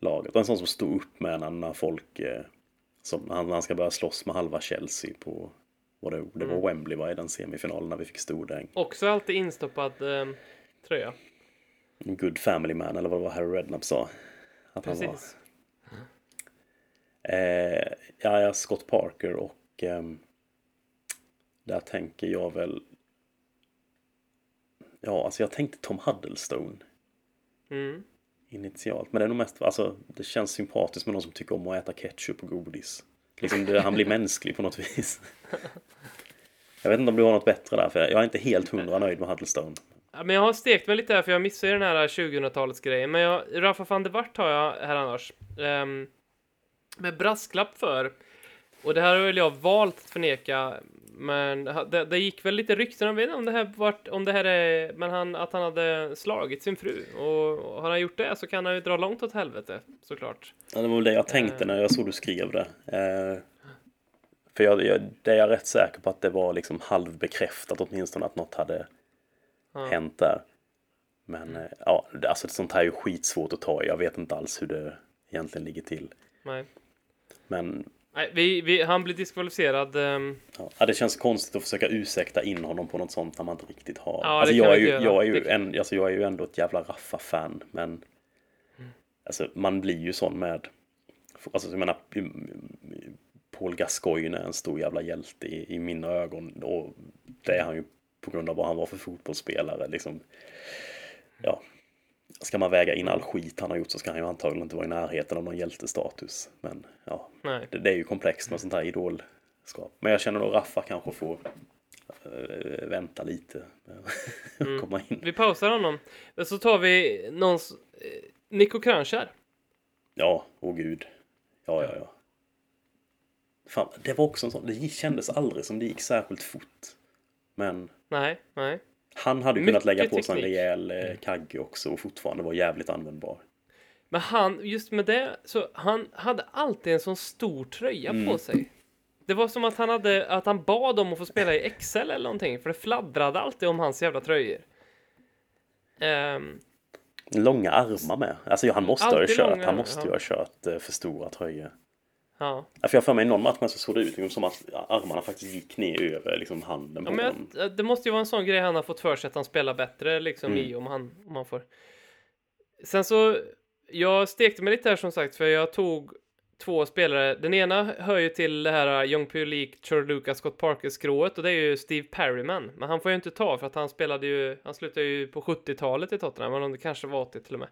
laget. Och en sån som står upp med när, folk... Eh, som när han, ska börja slåss med halva Chelsea på... Vad det, det var Mm. Wembley va, i den semifinalen när vi fick stordäng. Också alltid instoppad eh, tröja. Good family man eller vad det var Harry Redknapp sa. Att han var. Precis. Eh, ja, Scott Parker och ehm, där tänker jag väl Ja, alltså jag tänkte Tom Huddlestone Mm. initialt. Men det är nog mest, alltså det känns sympatiskt med någon som tycker om att äta ketchup och godis. Liksom det, han blir mänsklig på något vis. Jag vet inte om du har något bättre där, för jag är inte helt hundra nöjd med Huddlestone. Men jag har stekt mig lite här för jag missar ju den här 2000-talets grejen. Men jag, Rafa van der Wart har jag här annars. Um, med brasklapp för. Och det här har väl jag valt att förneka. Men det, det gick väl lite rykten, om, om det här vart, om det här är, men han, att han hade slagit sin fru. Och har han gjort det så kan han ju dra långt åt helvete, såklart. Ja, det var väl det jag tänkte när jag såg du skrev det. Uh, för jag, jag, det är jag rätt säker på att det var liksom halvbekräftat åtminstone att något hade Ja. hänt där. Men eh, ja, alltså sånt här är ju skitsvårt att ta. Jag vet inte alls hur det egentligen ligger till. Nej. Men Nej, vi, vi, han blir diskvalificerad. ehm, ja, det känns konstigt att försöka ursäkta in honom på något sånt när man inte riktigt har. Ja, alltså, jag, är ju, jag, är ju Det- en, alltså, jag är ju ändå ett jävla Raffa-fan. Men alltså, man blir ju sån med... Alltså, jag menar, Paul Gascoigne är en stor jävla hjälte i, i mina ögon. Och det är han ju på grund av vad han var för fotbollsspelare. Liksom, ja, ska man väga in all skit han har gjort så ska han ju antagligen inte vara i närheten av någon hjältestatus. Men ja, det, det är ju komplext med sånt här idolskap. Men jag känner nog Raffa kanske får eh, vänta lite att komma in. Vi pausar honom. Så tar vi någons... Eh, Nico Kranjčar. Ja, åh gud. Ja, ja, ja. Fan, det var också en sån, det kändes aldrig som det gick särskilt fort. Men Nej, nej. han hade Mycket kunnat lägga på sig en rejäl eh, kagge också och fortfarande vara jävligt användbar. Men han, just med det, så han hade alltid en sån stor tröja Mm. på sig. Det var som att han hade, att han bad om att få spela i XL eller någonting, för det fladdrade alltid om hans jävla tröjor. Ehm, Långa armar med. Alltså han måste ha kört, långa, han måste ju ha kört eh, för stora tröjor. Ja. Ja, För jag för mig någon match så såg det ut liksom som att armarna faktiskt gick ner över liksom handen ja på men honom. jag, det måste ju vara en sån grej han har fått för sig att han spelar bättre liksom Mm. i om han, om han får. Sen så, jag stekte mig lite här som sagt, för jag tog två spelare. Den ena hör ju till det här Young Pulik, Chorluka, Scott Parker-skrået och det är ju Steve Perryman. Men han får ju inte ta för att han spelade ju, han slutade ju på 70-talet i Tottenham, eller om det kanske var 80 till och med.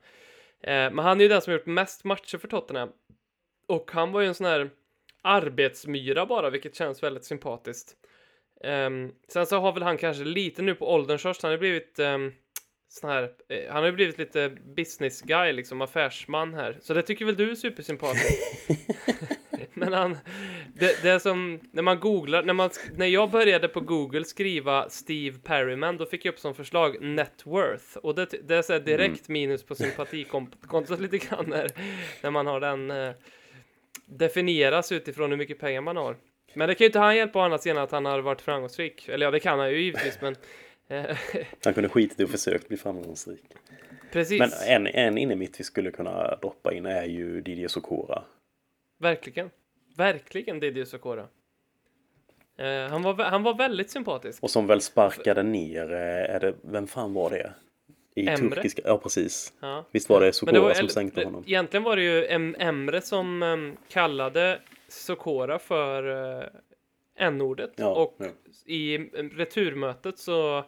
Eh, men han är ju den som har gjort mest matcher för Tottenham. Och han var ju en sån här arbetsmyra bara, vilket känns väldigt sympatiskt. Ehm, sen så har väl han kanske lite nu på ålderns höst, han har blivit um, sån här, eh, han har ju blivit lite business guy, liksom affärsman här. Så det tycker väl du är supersympatisk? Men han, det, det är som, när man googlar, när, man, när jag började på Google skriva Steve Perryman, då fick jag upp som förslag net worth. Och det, det är så direkt minus på sympatikontot lite grann när, när man har den eh, definieras utifrån hur mycket pengar man har. Men det kan ju inte han hjälpa annat än att han har varit framgångsrik. Eller ja, det kan han ju givetvis, men eh, Han kunde skitit och försökt bli framgångsrik. precis. Men en, en inne mitt vi skulle kunna droppa in är ju Didier Sokora. Verkligen. Verkligen Didier Sokora. Eh, han, var, han var väldigt sympatisk. Och som väl sparkade ner, eh, är det, vem fan var det? I Emre? turkiska, ja precis. Ja. Visst var det Sokora var- som sänkte det- honom? Egentligen var det ju em, Emre som em, kallade Sokora för uh, n-ordet. Ja, och ja. i returmötet så,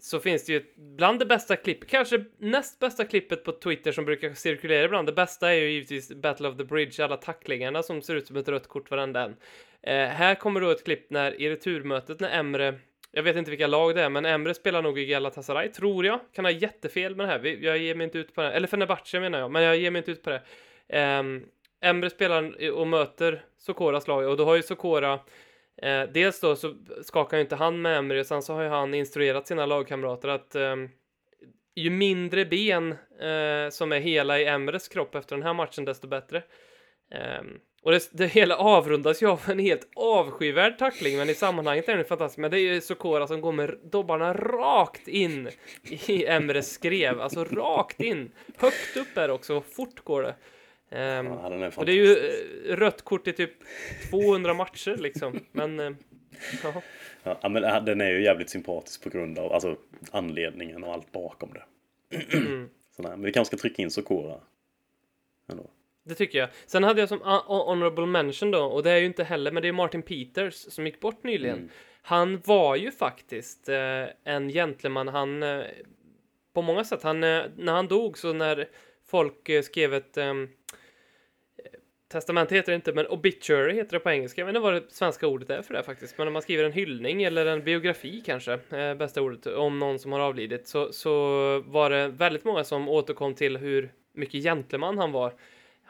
så finns det ju bland det bästa klippet, kanske näst bästa klippet på Twitter som brukar cirkulera ibland. Det bästa är ju givetvis Battle of the Bridge, alla tacklingarna som ser ut som ett rött kort varenda en. Eh, här kommer då ett klipp när i returmötet när Emre jag vet inte vilka lag det är, men Emre spelar nog i Galatasaray, tror jag. Kan ha jättefel med det här. Jag ger mig inte ut på det. Eller Fenerbahce menar jag, men jag ger mig inte ut på det. Um, Emre spelar och möter Sokoras lag och då har ju Sokora eh, dels då så skakar ju inte han med Emre, och sen så har ju han instruerat sina lagkamrater att eh, ju mindre ben eh, som är hela i Emres kropp efter den här matchen, desto bättre. Ehm, och det, det hela avrundas ju av en helt avskyvärd tackling, men i sammanhanget är den fantastisk. Men det är ju Sokora som går med dobbarna rakt in i Emres skrev, alltså rakt in. Högt upp är också, fort går det. Ehm, Ja, och det är ju eh, rött kort i typ 200 matcher liksom. Men, eh, ja. Ja, men äh, den är ju jävligt sympatisk på grund av alltså, anledningen och allt bakom det. Mm. Sådär. Men vi kanske ska trycka in Sokora. Ändå. Det tycker jag. Sen hade jag som hon- honorable mention då, och det är ju inte heller, men det är Martin Peters som gick bort nyligen. Mm. Han var ju faktiskt eh, en gentleman. Han, eh, på många sätt, han, eh, när han dog så när folk eh, skrev ett ehm, Testament heter det inte, men obituary heter det på engelska. Jag vet inte vad det svenska ordet är för det faktiskt. Men om man skriver en hyllning eller en biografi kanske, eh, bästa ordet, om någon som har avlidit, så, så var det väldigt många som återkom till hur mycket gentleman han var.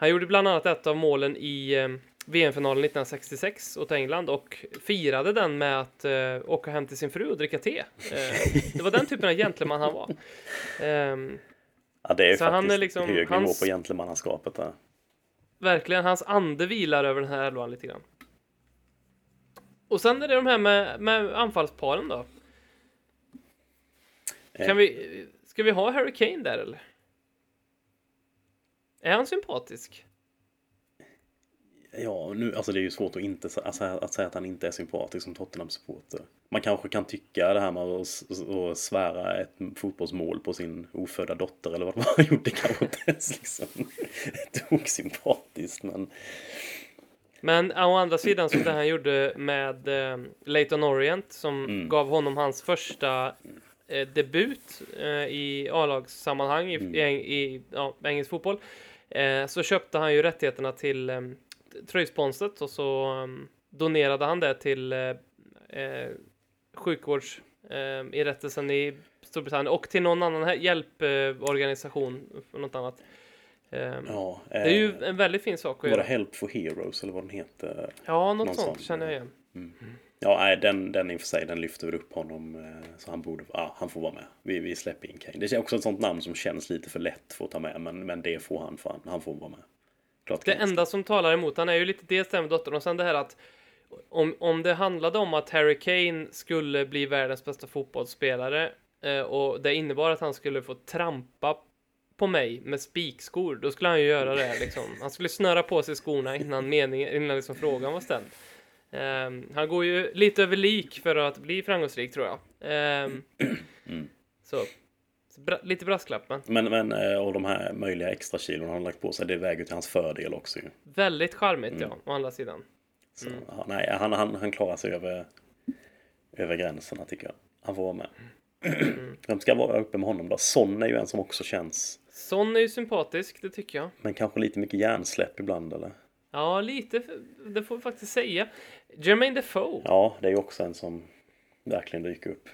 Han gjorde bland annat ett av målen i eh, VM-finalen 1966 åt England och firade den med att eh, åka hem till sin fru och dricka te. Eh, det var den typen av gentleman han var. Ehm, Ja, det är ju Så han faktiskt är liksom- hög nivå hans- på gentlemannaskapet där. verkligen, hans ande vilar över den här elvan lite grann. Och sen är det de här med, med anfallsparen då. Eh. Kan vi, ska vi ha Harry Kane där eller? Är han sympatisk? Ja, nu, alltså det är ju svårt att, inte, alltså, att säga att han inte är sympatisk som Tottenham-supporter. Man kanske kan tycka det här med att, att svära ett fotbollsmål på sin ofödda dotter eller vad det var han gjorde kanske inte ens liksom tog sympatiskt men Men å andra sidan så det han gjorde med eh, Leighton Orient som Mm. gav honom hans första eh, debut eh, i A-lagssammanhang i, Mm. i, i ja, engelsk fotboll. Eh, så köpte han ju rättigheterna till eh, tröjsponset och så eh, donerade han det till eh, eh, sjukvårdsinrättelsen eh, i Storbritannien och till någon annan hjälporganisation något annat. Eh, ja. det är ju eh, en väldigt fin sak att göra. det Help for Heroes eller vad den heter? Ja, något sånt sån, känner jag igen. Ja, nej, den, den i och för sig, den lyfter väl upp honom eh, så han borde, ja, han får vara med. Vi, vi släpper in Kane. Det är också ett sånt namn som känns lite för lätt för att ta med, men, men det får han fan, han får vara med. Klart Det enda som talar emot han är ju lite dels det med dottern och sen det här att om, om det handlade om att Harry Kane skulle bli världens bästa fotbollsspelare eh, och det innebar att han skulle få trampa på mig med spikskor, då skulle han ju göra det liksom. Han skulle snöra på sig skorna innan meningen, innan liksom frågan var ställd. Ehm, han går ju lite över lik för att bli framgångsrik tror jag. Ehm, Så, så bra, lite brasklapp men Men, men eh, och de här möjliga extra kilon han lagt på sig, det väger till hans fördel också ju. väldigt charmigt ja, å andra sidan. Så, ja, nej, han, han, han klarar sig över, över gränserna tycker jag. Han får vara med. Vem ska vara uppe med honom då? Son är ju en som också känns, Son är ju sympatisk, det tycker jag. men kanske lite mycket hjärnsläpp ibland eller? Ja, lite. Det får vi faktiskt säga. Jermaine Defoe. Ja, det är ju också en som verkligen dyker upp.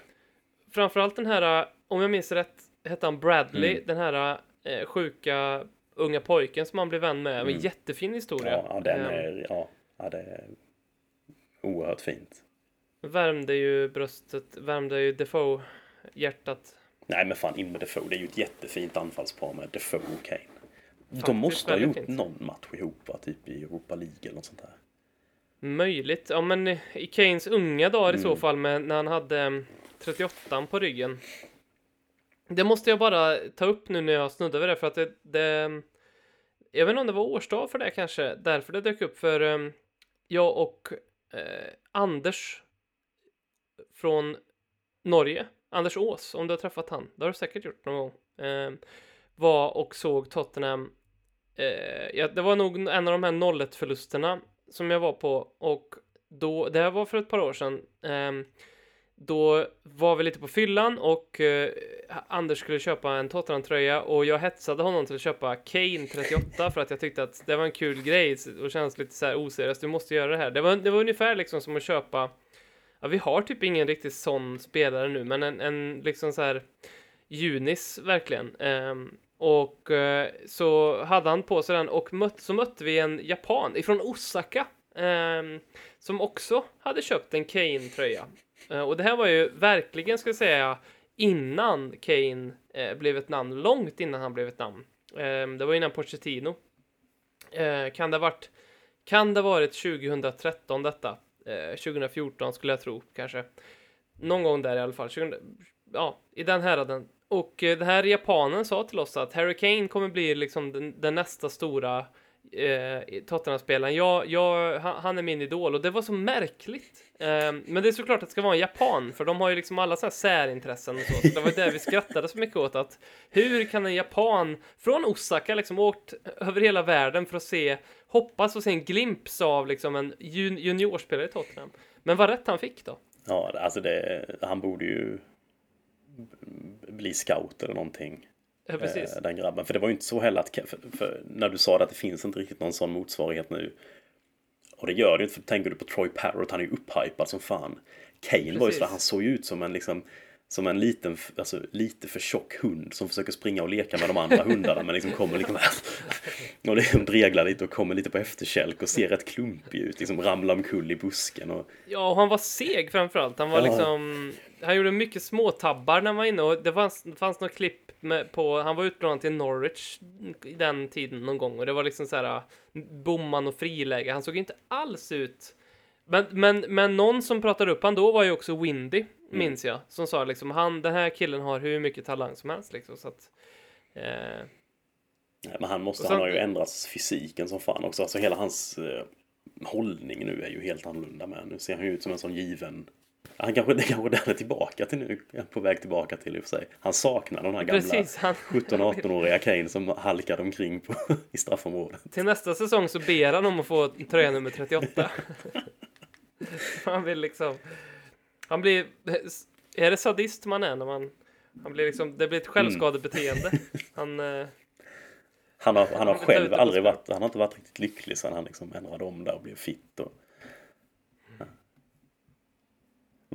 Framförallt den här, om jag minns rätt, hette han Bradley. Mm. Den här äh, sjuka unga pojken som han blev vän med. En jättefin historia. Mm. Ja, ja den Ehm, är, ja, ja, det är oerhört fint. Värmde ju bröstet, värmde ju Defoe-hjärtat. Nej men fan in med Defoe, det är ju ett jättefint anfallspar med Defoe och Kane. De måste ha gjort någon match ihop va? Typ i Europa League eller något sånt där. Möjligt. Ja, men i Kanes unga dagar i så Mm. fall, med, när han hade mm, 38 på ryggen. Det måste jag bara ta upp nu när jag snuddar vid det, för att det, det jag vet inte om det var årsdag för det kanske, därför det dök upp för um, jag och eh, Anders från Norge, Anders Ås, om du har träffat han, det har du säkert gjort någon gång, eh, var och såg Tottenham. Eh, ja, det var nog en av de här 0 förlusterna som jag var på och då, det här var för ett par år sedan. Eh, då var vi lite på fyllan och eh, Anders skulle köpa en Tottenham-tröja och jag hetsade honom till att köpa Kane 38 för att jag tyckte att det var en kul grej och känns lite så här oseriöst. Du måste göra det här. Det var, det var ungefär liksom som att köpa. Ja, vi har typ ingen riktigt sån spelare nu, men en, en liksom så här Junis verkligen. Ehm, och eh, så hade han på sig den och mött, så mötte vi en japan ifrån Osaka eh, som också hade köpt en Kane-tröja. Eh, och det här var ju verkligen, ska jag säga, innan Kane eh, blev ett namn, långt innan han blev ett namn. Ehm, det var innan Pochettino. Eh, kan det ha varit, kan det varit 2013 detta? Eh, 2014 skulle jag tro kanske. Någon gång där i alla fall. 20, ja, i den häraden. Och eh, det den här japanen sa till oss att Harry Kane kommer bli liksom den, den nästa stora eh, Tottenham-spelaren. Jag, jag, han, är min idol och det var så märkligt. Eh, men det är såklart att det ska vara en japan, för de har ju liksom alla sådana särintressen och så. så det var det vi skrattade så mycket åt att hur kan en japan från Osaka liksom åkt över hela världen för att se, hoppas och se en glimt av liksom en juniorspelare i Tottenham. Men vad rätt han fick då. Ja, alltså det, han borde ju bli scout eller någonting. Ja, precis. Eh, den grabben. För det var ju inte så heller att, när du sa det att det finns inte riktigt någon sån motsvarighet nu. Och det gör det inte, för tänker du på Troy Parrott, han är ju upphypad som fan. Kane var ju Precis. sådär, han såg ju ut som en liksom som en liten, alltså lite för tjock hund som försöker springa och leka med de andra hundarna men liksom kommer liksom och liksom dreglar lite och kommer lite på efterkälk och ser rätt klumpig ut, liksom ramlar omkull i busken och Ja, och han var seg framförallt. Han var Ja. liksom... Han gjorde mycket småtabbar när han var inne och det fanns, det fanns något klipp med på... Han var utlånad till Norwich i den tiden någon gång och det var liksom så här bomman och friläge. Han såg inte alls ut... Men, men, men någon som pratade upp han då var ju också Windy, minns jag. Som sa liksom han, den här killen har hur mycket talang som helst liksom. Så att, eh, Men han, måste, sen- han har ju ändrats fysiken som fan också. Alltså hela hans eh, hållning nu är ju helt annorlunda med. Nu ser han ju ut som en sån given... Han kanske, det kanske den är tillbaka till nu. På väg tillbaka till i och för sig. Han saknar den här gamla precis, han, 17-18-åriga Kane som halkade omkring på, i straffområdet. Till nästa säsong så ber han om att få tröja nummer 38. han vill liksom... Han blir... Är det sadist man är när man... Han blir liksom... Det blir ett självskadebeteende. Han... Eh, Han har, han har ut själv aldrig varit, han har inte varit riktigt lycklig sen han liksom ändrade om där och blev fit. Och... Ja.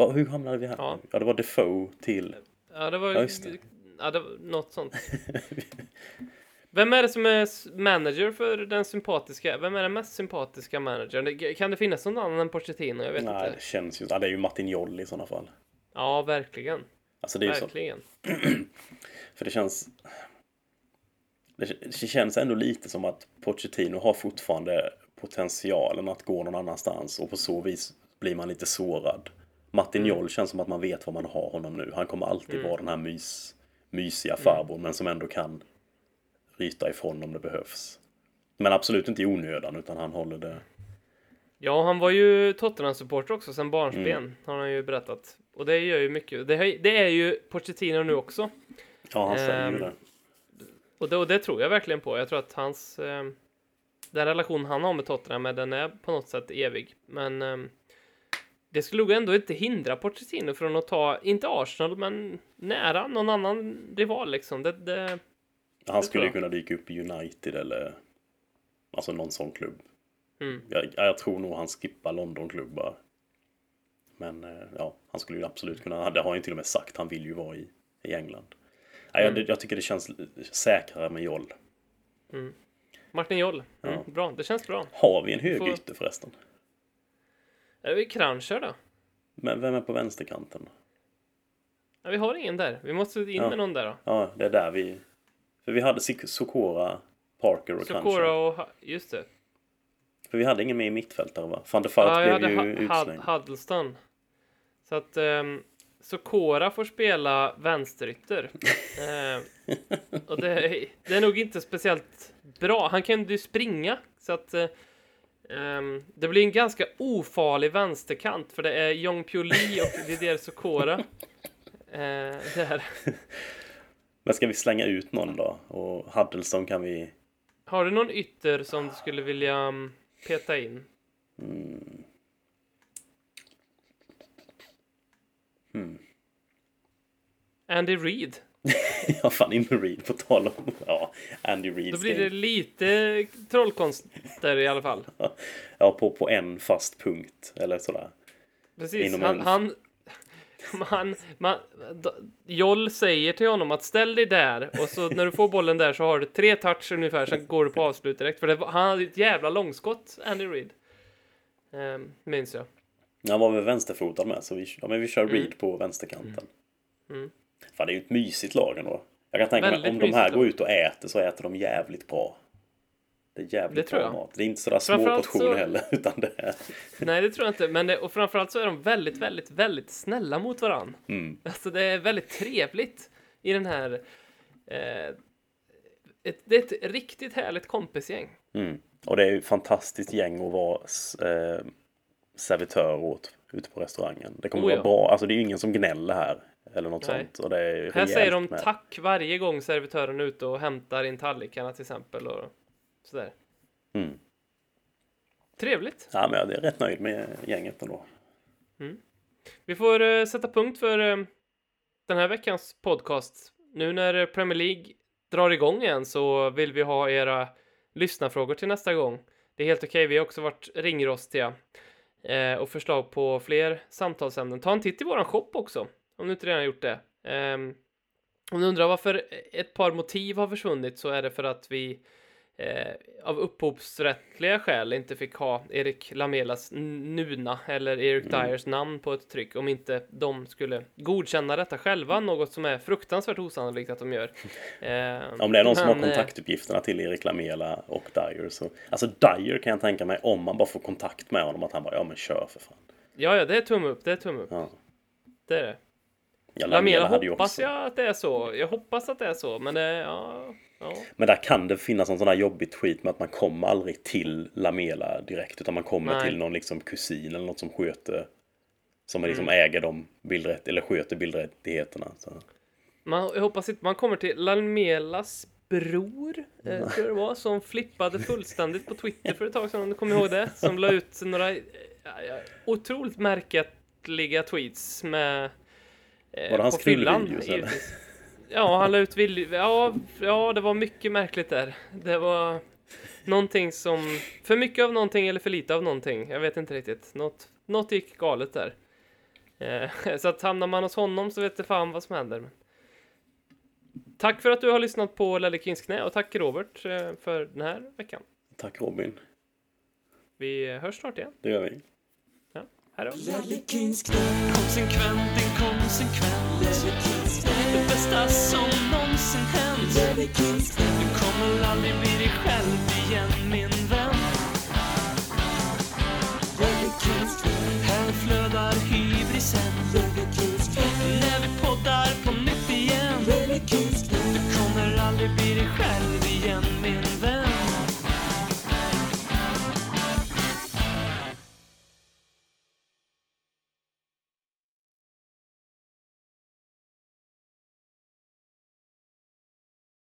Vad- hur hamnade vi här? Ja. ja, det var Defoe till... ja, det var... Ja, det. Ja, det var något sånt. Vem är det som är manager för den sympatiska? Vem är den mest sympatiska managern? Kan det finnas någon annan än Pochettino? Jag vet Nej, inte. det känns ju... Ja, det är ju Martin Joll i sådana fall. Ja, verkligen. Alltså det är ju så, Verkligen. För det känns... Det, det känns ändå lite som att Pochettino har fortfarande potentialen att gå någon annanstans och på så vis blir man lite sårad. Martin Joll känns som att man vet vad man har honom nu. Han kommer alltid vara den här mys, mysiga farbrorn men som ändå kan ryta ifrån om det behövs. Men absolut inte i onödan utan han håller det... Ja, han var ju Tottenham-supporter också sen barnsben, Mm. har han ju berättat. Och det gör ju mycket. Det, det är ju Pochettino nu också. Ja, han säger ju Ehm, det. Och det, och det tror jag verkligen på. Jag tror att hans... Eh, den relation han har med Tottenham, den är på något sätt evig. Men eh, det skulle nog ändå inte hindra Pochettino från att ta, inte Arsenal, men nära någon annan rival liksom. Det, det, Han skulle ju kunna dyka upp i United eller alltså någon sån klubb. Mm. Jag, jag tror nog han skippar Londonklubbar. Men eh, ja, han skulle ju absolut kunna, det har han ju till och med sagt, han vill ju vara i, i England. Nej, Mm. jag, jag tycker det känns säkrare med Joll. Martin Joll. Mm, Ja. Bra, det känns bra. Har vi en hög Får- förresten? Är vi Krancher då? Men vem är på vänsterkanten? Ja, vi har ingen där. Vi måste in Ja. med någon där då. Ja, det är där vi... För vi hade Sokora, Parker och Sokora Kranjčar. och... Ha- Just det. För vi hade ingen med i mittfältare va? Van der Fart Ja, blev ju utslängd. Huddleston. Så att um, Sokora får spela vänsterytter. Eh, och det, är- det är nog inte speciellt bra. Han kan ju springa så att eh, ehm, det blir en ganska ofarlig vänsterkant för det är Jong Pioli och Didier Sokora. Eh, där. Men ska vi slänga ut någon då? Och Huddleston kan vi... Har du någon ytter som du skulle vilja mm, peta in? Mm. Hmm. Andy Reid. Ja, fan med Reed på tal om... Ja, Andy Reed. Då blir det lite trollkonster i alla fall. Ja, på, på en fast punkt. Eller sådär. Precis, Inom han, en- han, man, man, Joll säger till honom att ställ dig där och så när du får bollen där så har du tre touch ungefär, sen går du på avslut direkt. För det, han hade ett jävla långskott, Andy Reid. Um, minns jag. Han var väl vänsterfotad med, så vi, ja, men vi kör Mm. Reed på vänsterkanten. Mm. Fan, det är ju ett mysigt lag ändå. Jag kan tänka mig om de här går ut och äter så äter de jävligt bra. Det är jävligt Det bra jag. mat. Det är inte sådär små portioner så- heller, utan det är... Nej, det tror jag inte. Men det, och framförallt så är de väldigt, väldigt, väldigt snälla mot varann. Mm. Alltså det är väldigt trevligt i den här... Eh, ett, det är ett riktigt härligt kompisgäng. Mm. Och det är ju ett fantastiskt gäng att vara eh, servitör åt ute på restaurangen. Det kommer Oh, vara ja. bra. Alltså det är ju ingen som gnäller här. Eller något Nej. sånt. Och det är Här säger de med. tack varje gång servitören är ute och hämtar in tallrikarna till exempel och sådär. Mm. Trevligt. Ja, men jag är rätt nöjd med gänget ändå. Vi får eh, sätta punkt för eh, den här veckans podcast. Nu när Premier League drar igång igen så vill vi ha era lyssnarfrågor till nästa gång. Det är helt okej, vi har också varit ringrostiga eh, och förslag på fler samtalsämnen. Ta en titt i våran shop också, om du inte redan gjort det. Ehm, om du undrar varför ett par motiv har försvunnit så är det för att vi eh, av upphovsrättliga skäl inte fick ha Erik Lamelas Nuna eller Eric Mm. Dyers namn på ett tryck om inte de skulle godkänna detta själva, något som är fruktansvärt osannolikt att de gör. Eh, Om det är någon som har eh, kontaktuppgifterna till Erik Lamela och Dyer så... Alltså Dyer kan jag tänka mig om man bara får kontakt med honom att han bara ja men kör för fan. Ja, ja, det är tumme upp, det är tumme upp. Ja. Det är det. Ja, Lamela ju hoppas också- jag att det är så. Jag hoppas att det är så, men det, ja, ja. Men där kan det finnas en sån här jobbig tweet med att man kommer aldrig till Lamela direkt utan man kommer Nej. till någon liksom kusin eller något som sköter som liksom Mm. äger de bildrätt eller sköter bildrättigheterna. Så. Man, jag hoppas inte man kommer till Lamelas bror, eh, tror jag det var, som flippade fullständigt på Twitter för ett tag sedan, om du kommer ihåg det. Som la ut några eh, otroligt märkliga tweets med... Eh, Var det hans knullvideos, eller? Ja, han la ut vill... Ja, ja, det var mycket märkligt där. Det var någonting som... För mycket av någonting eller för lite av någonting. Jag vet inte riktigt. Något, något gick galet där. Eh, så att hamnar man hos honom så vet det fan vad som händer. Tack för att du har lyssnat på Lelle Kings knä och tack Robert eh, för den här veckan. Tack Robin, Vi hörs snart igen. det gör vi. Hej då. Konsekvent, inkonsekvent Det bästa som någonsin hänt Du kommer aldrig bli dig själv igen, min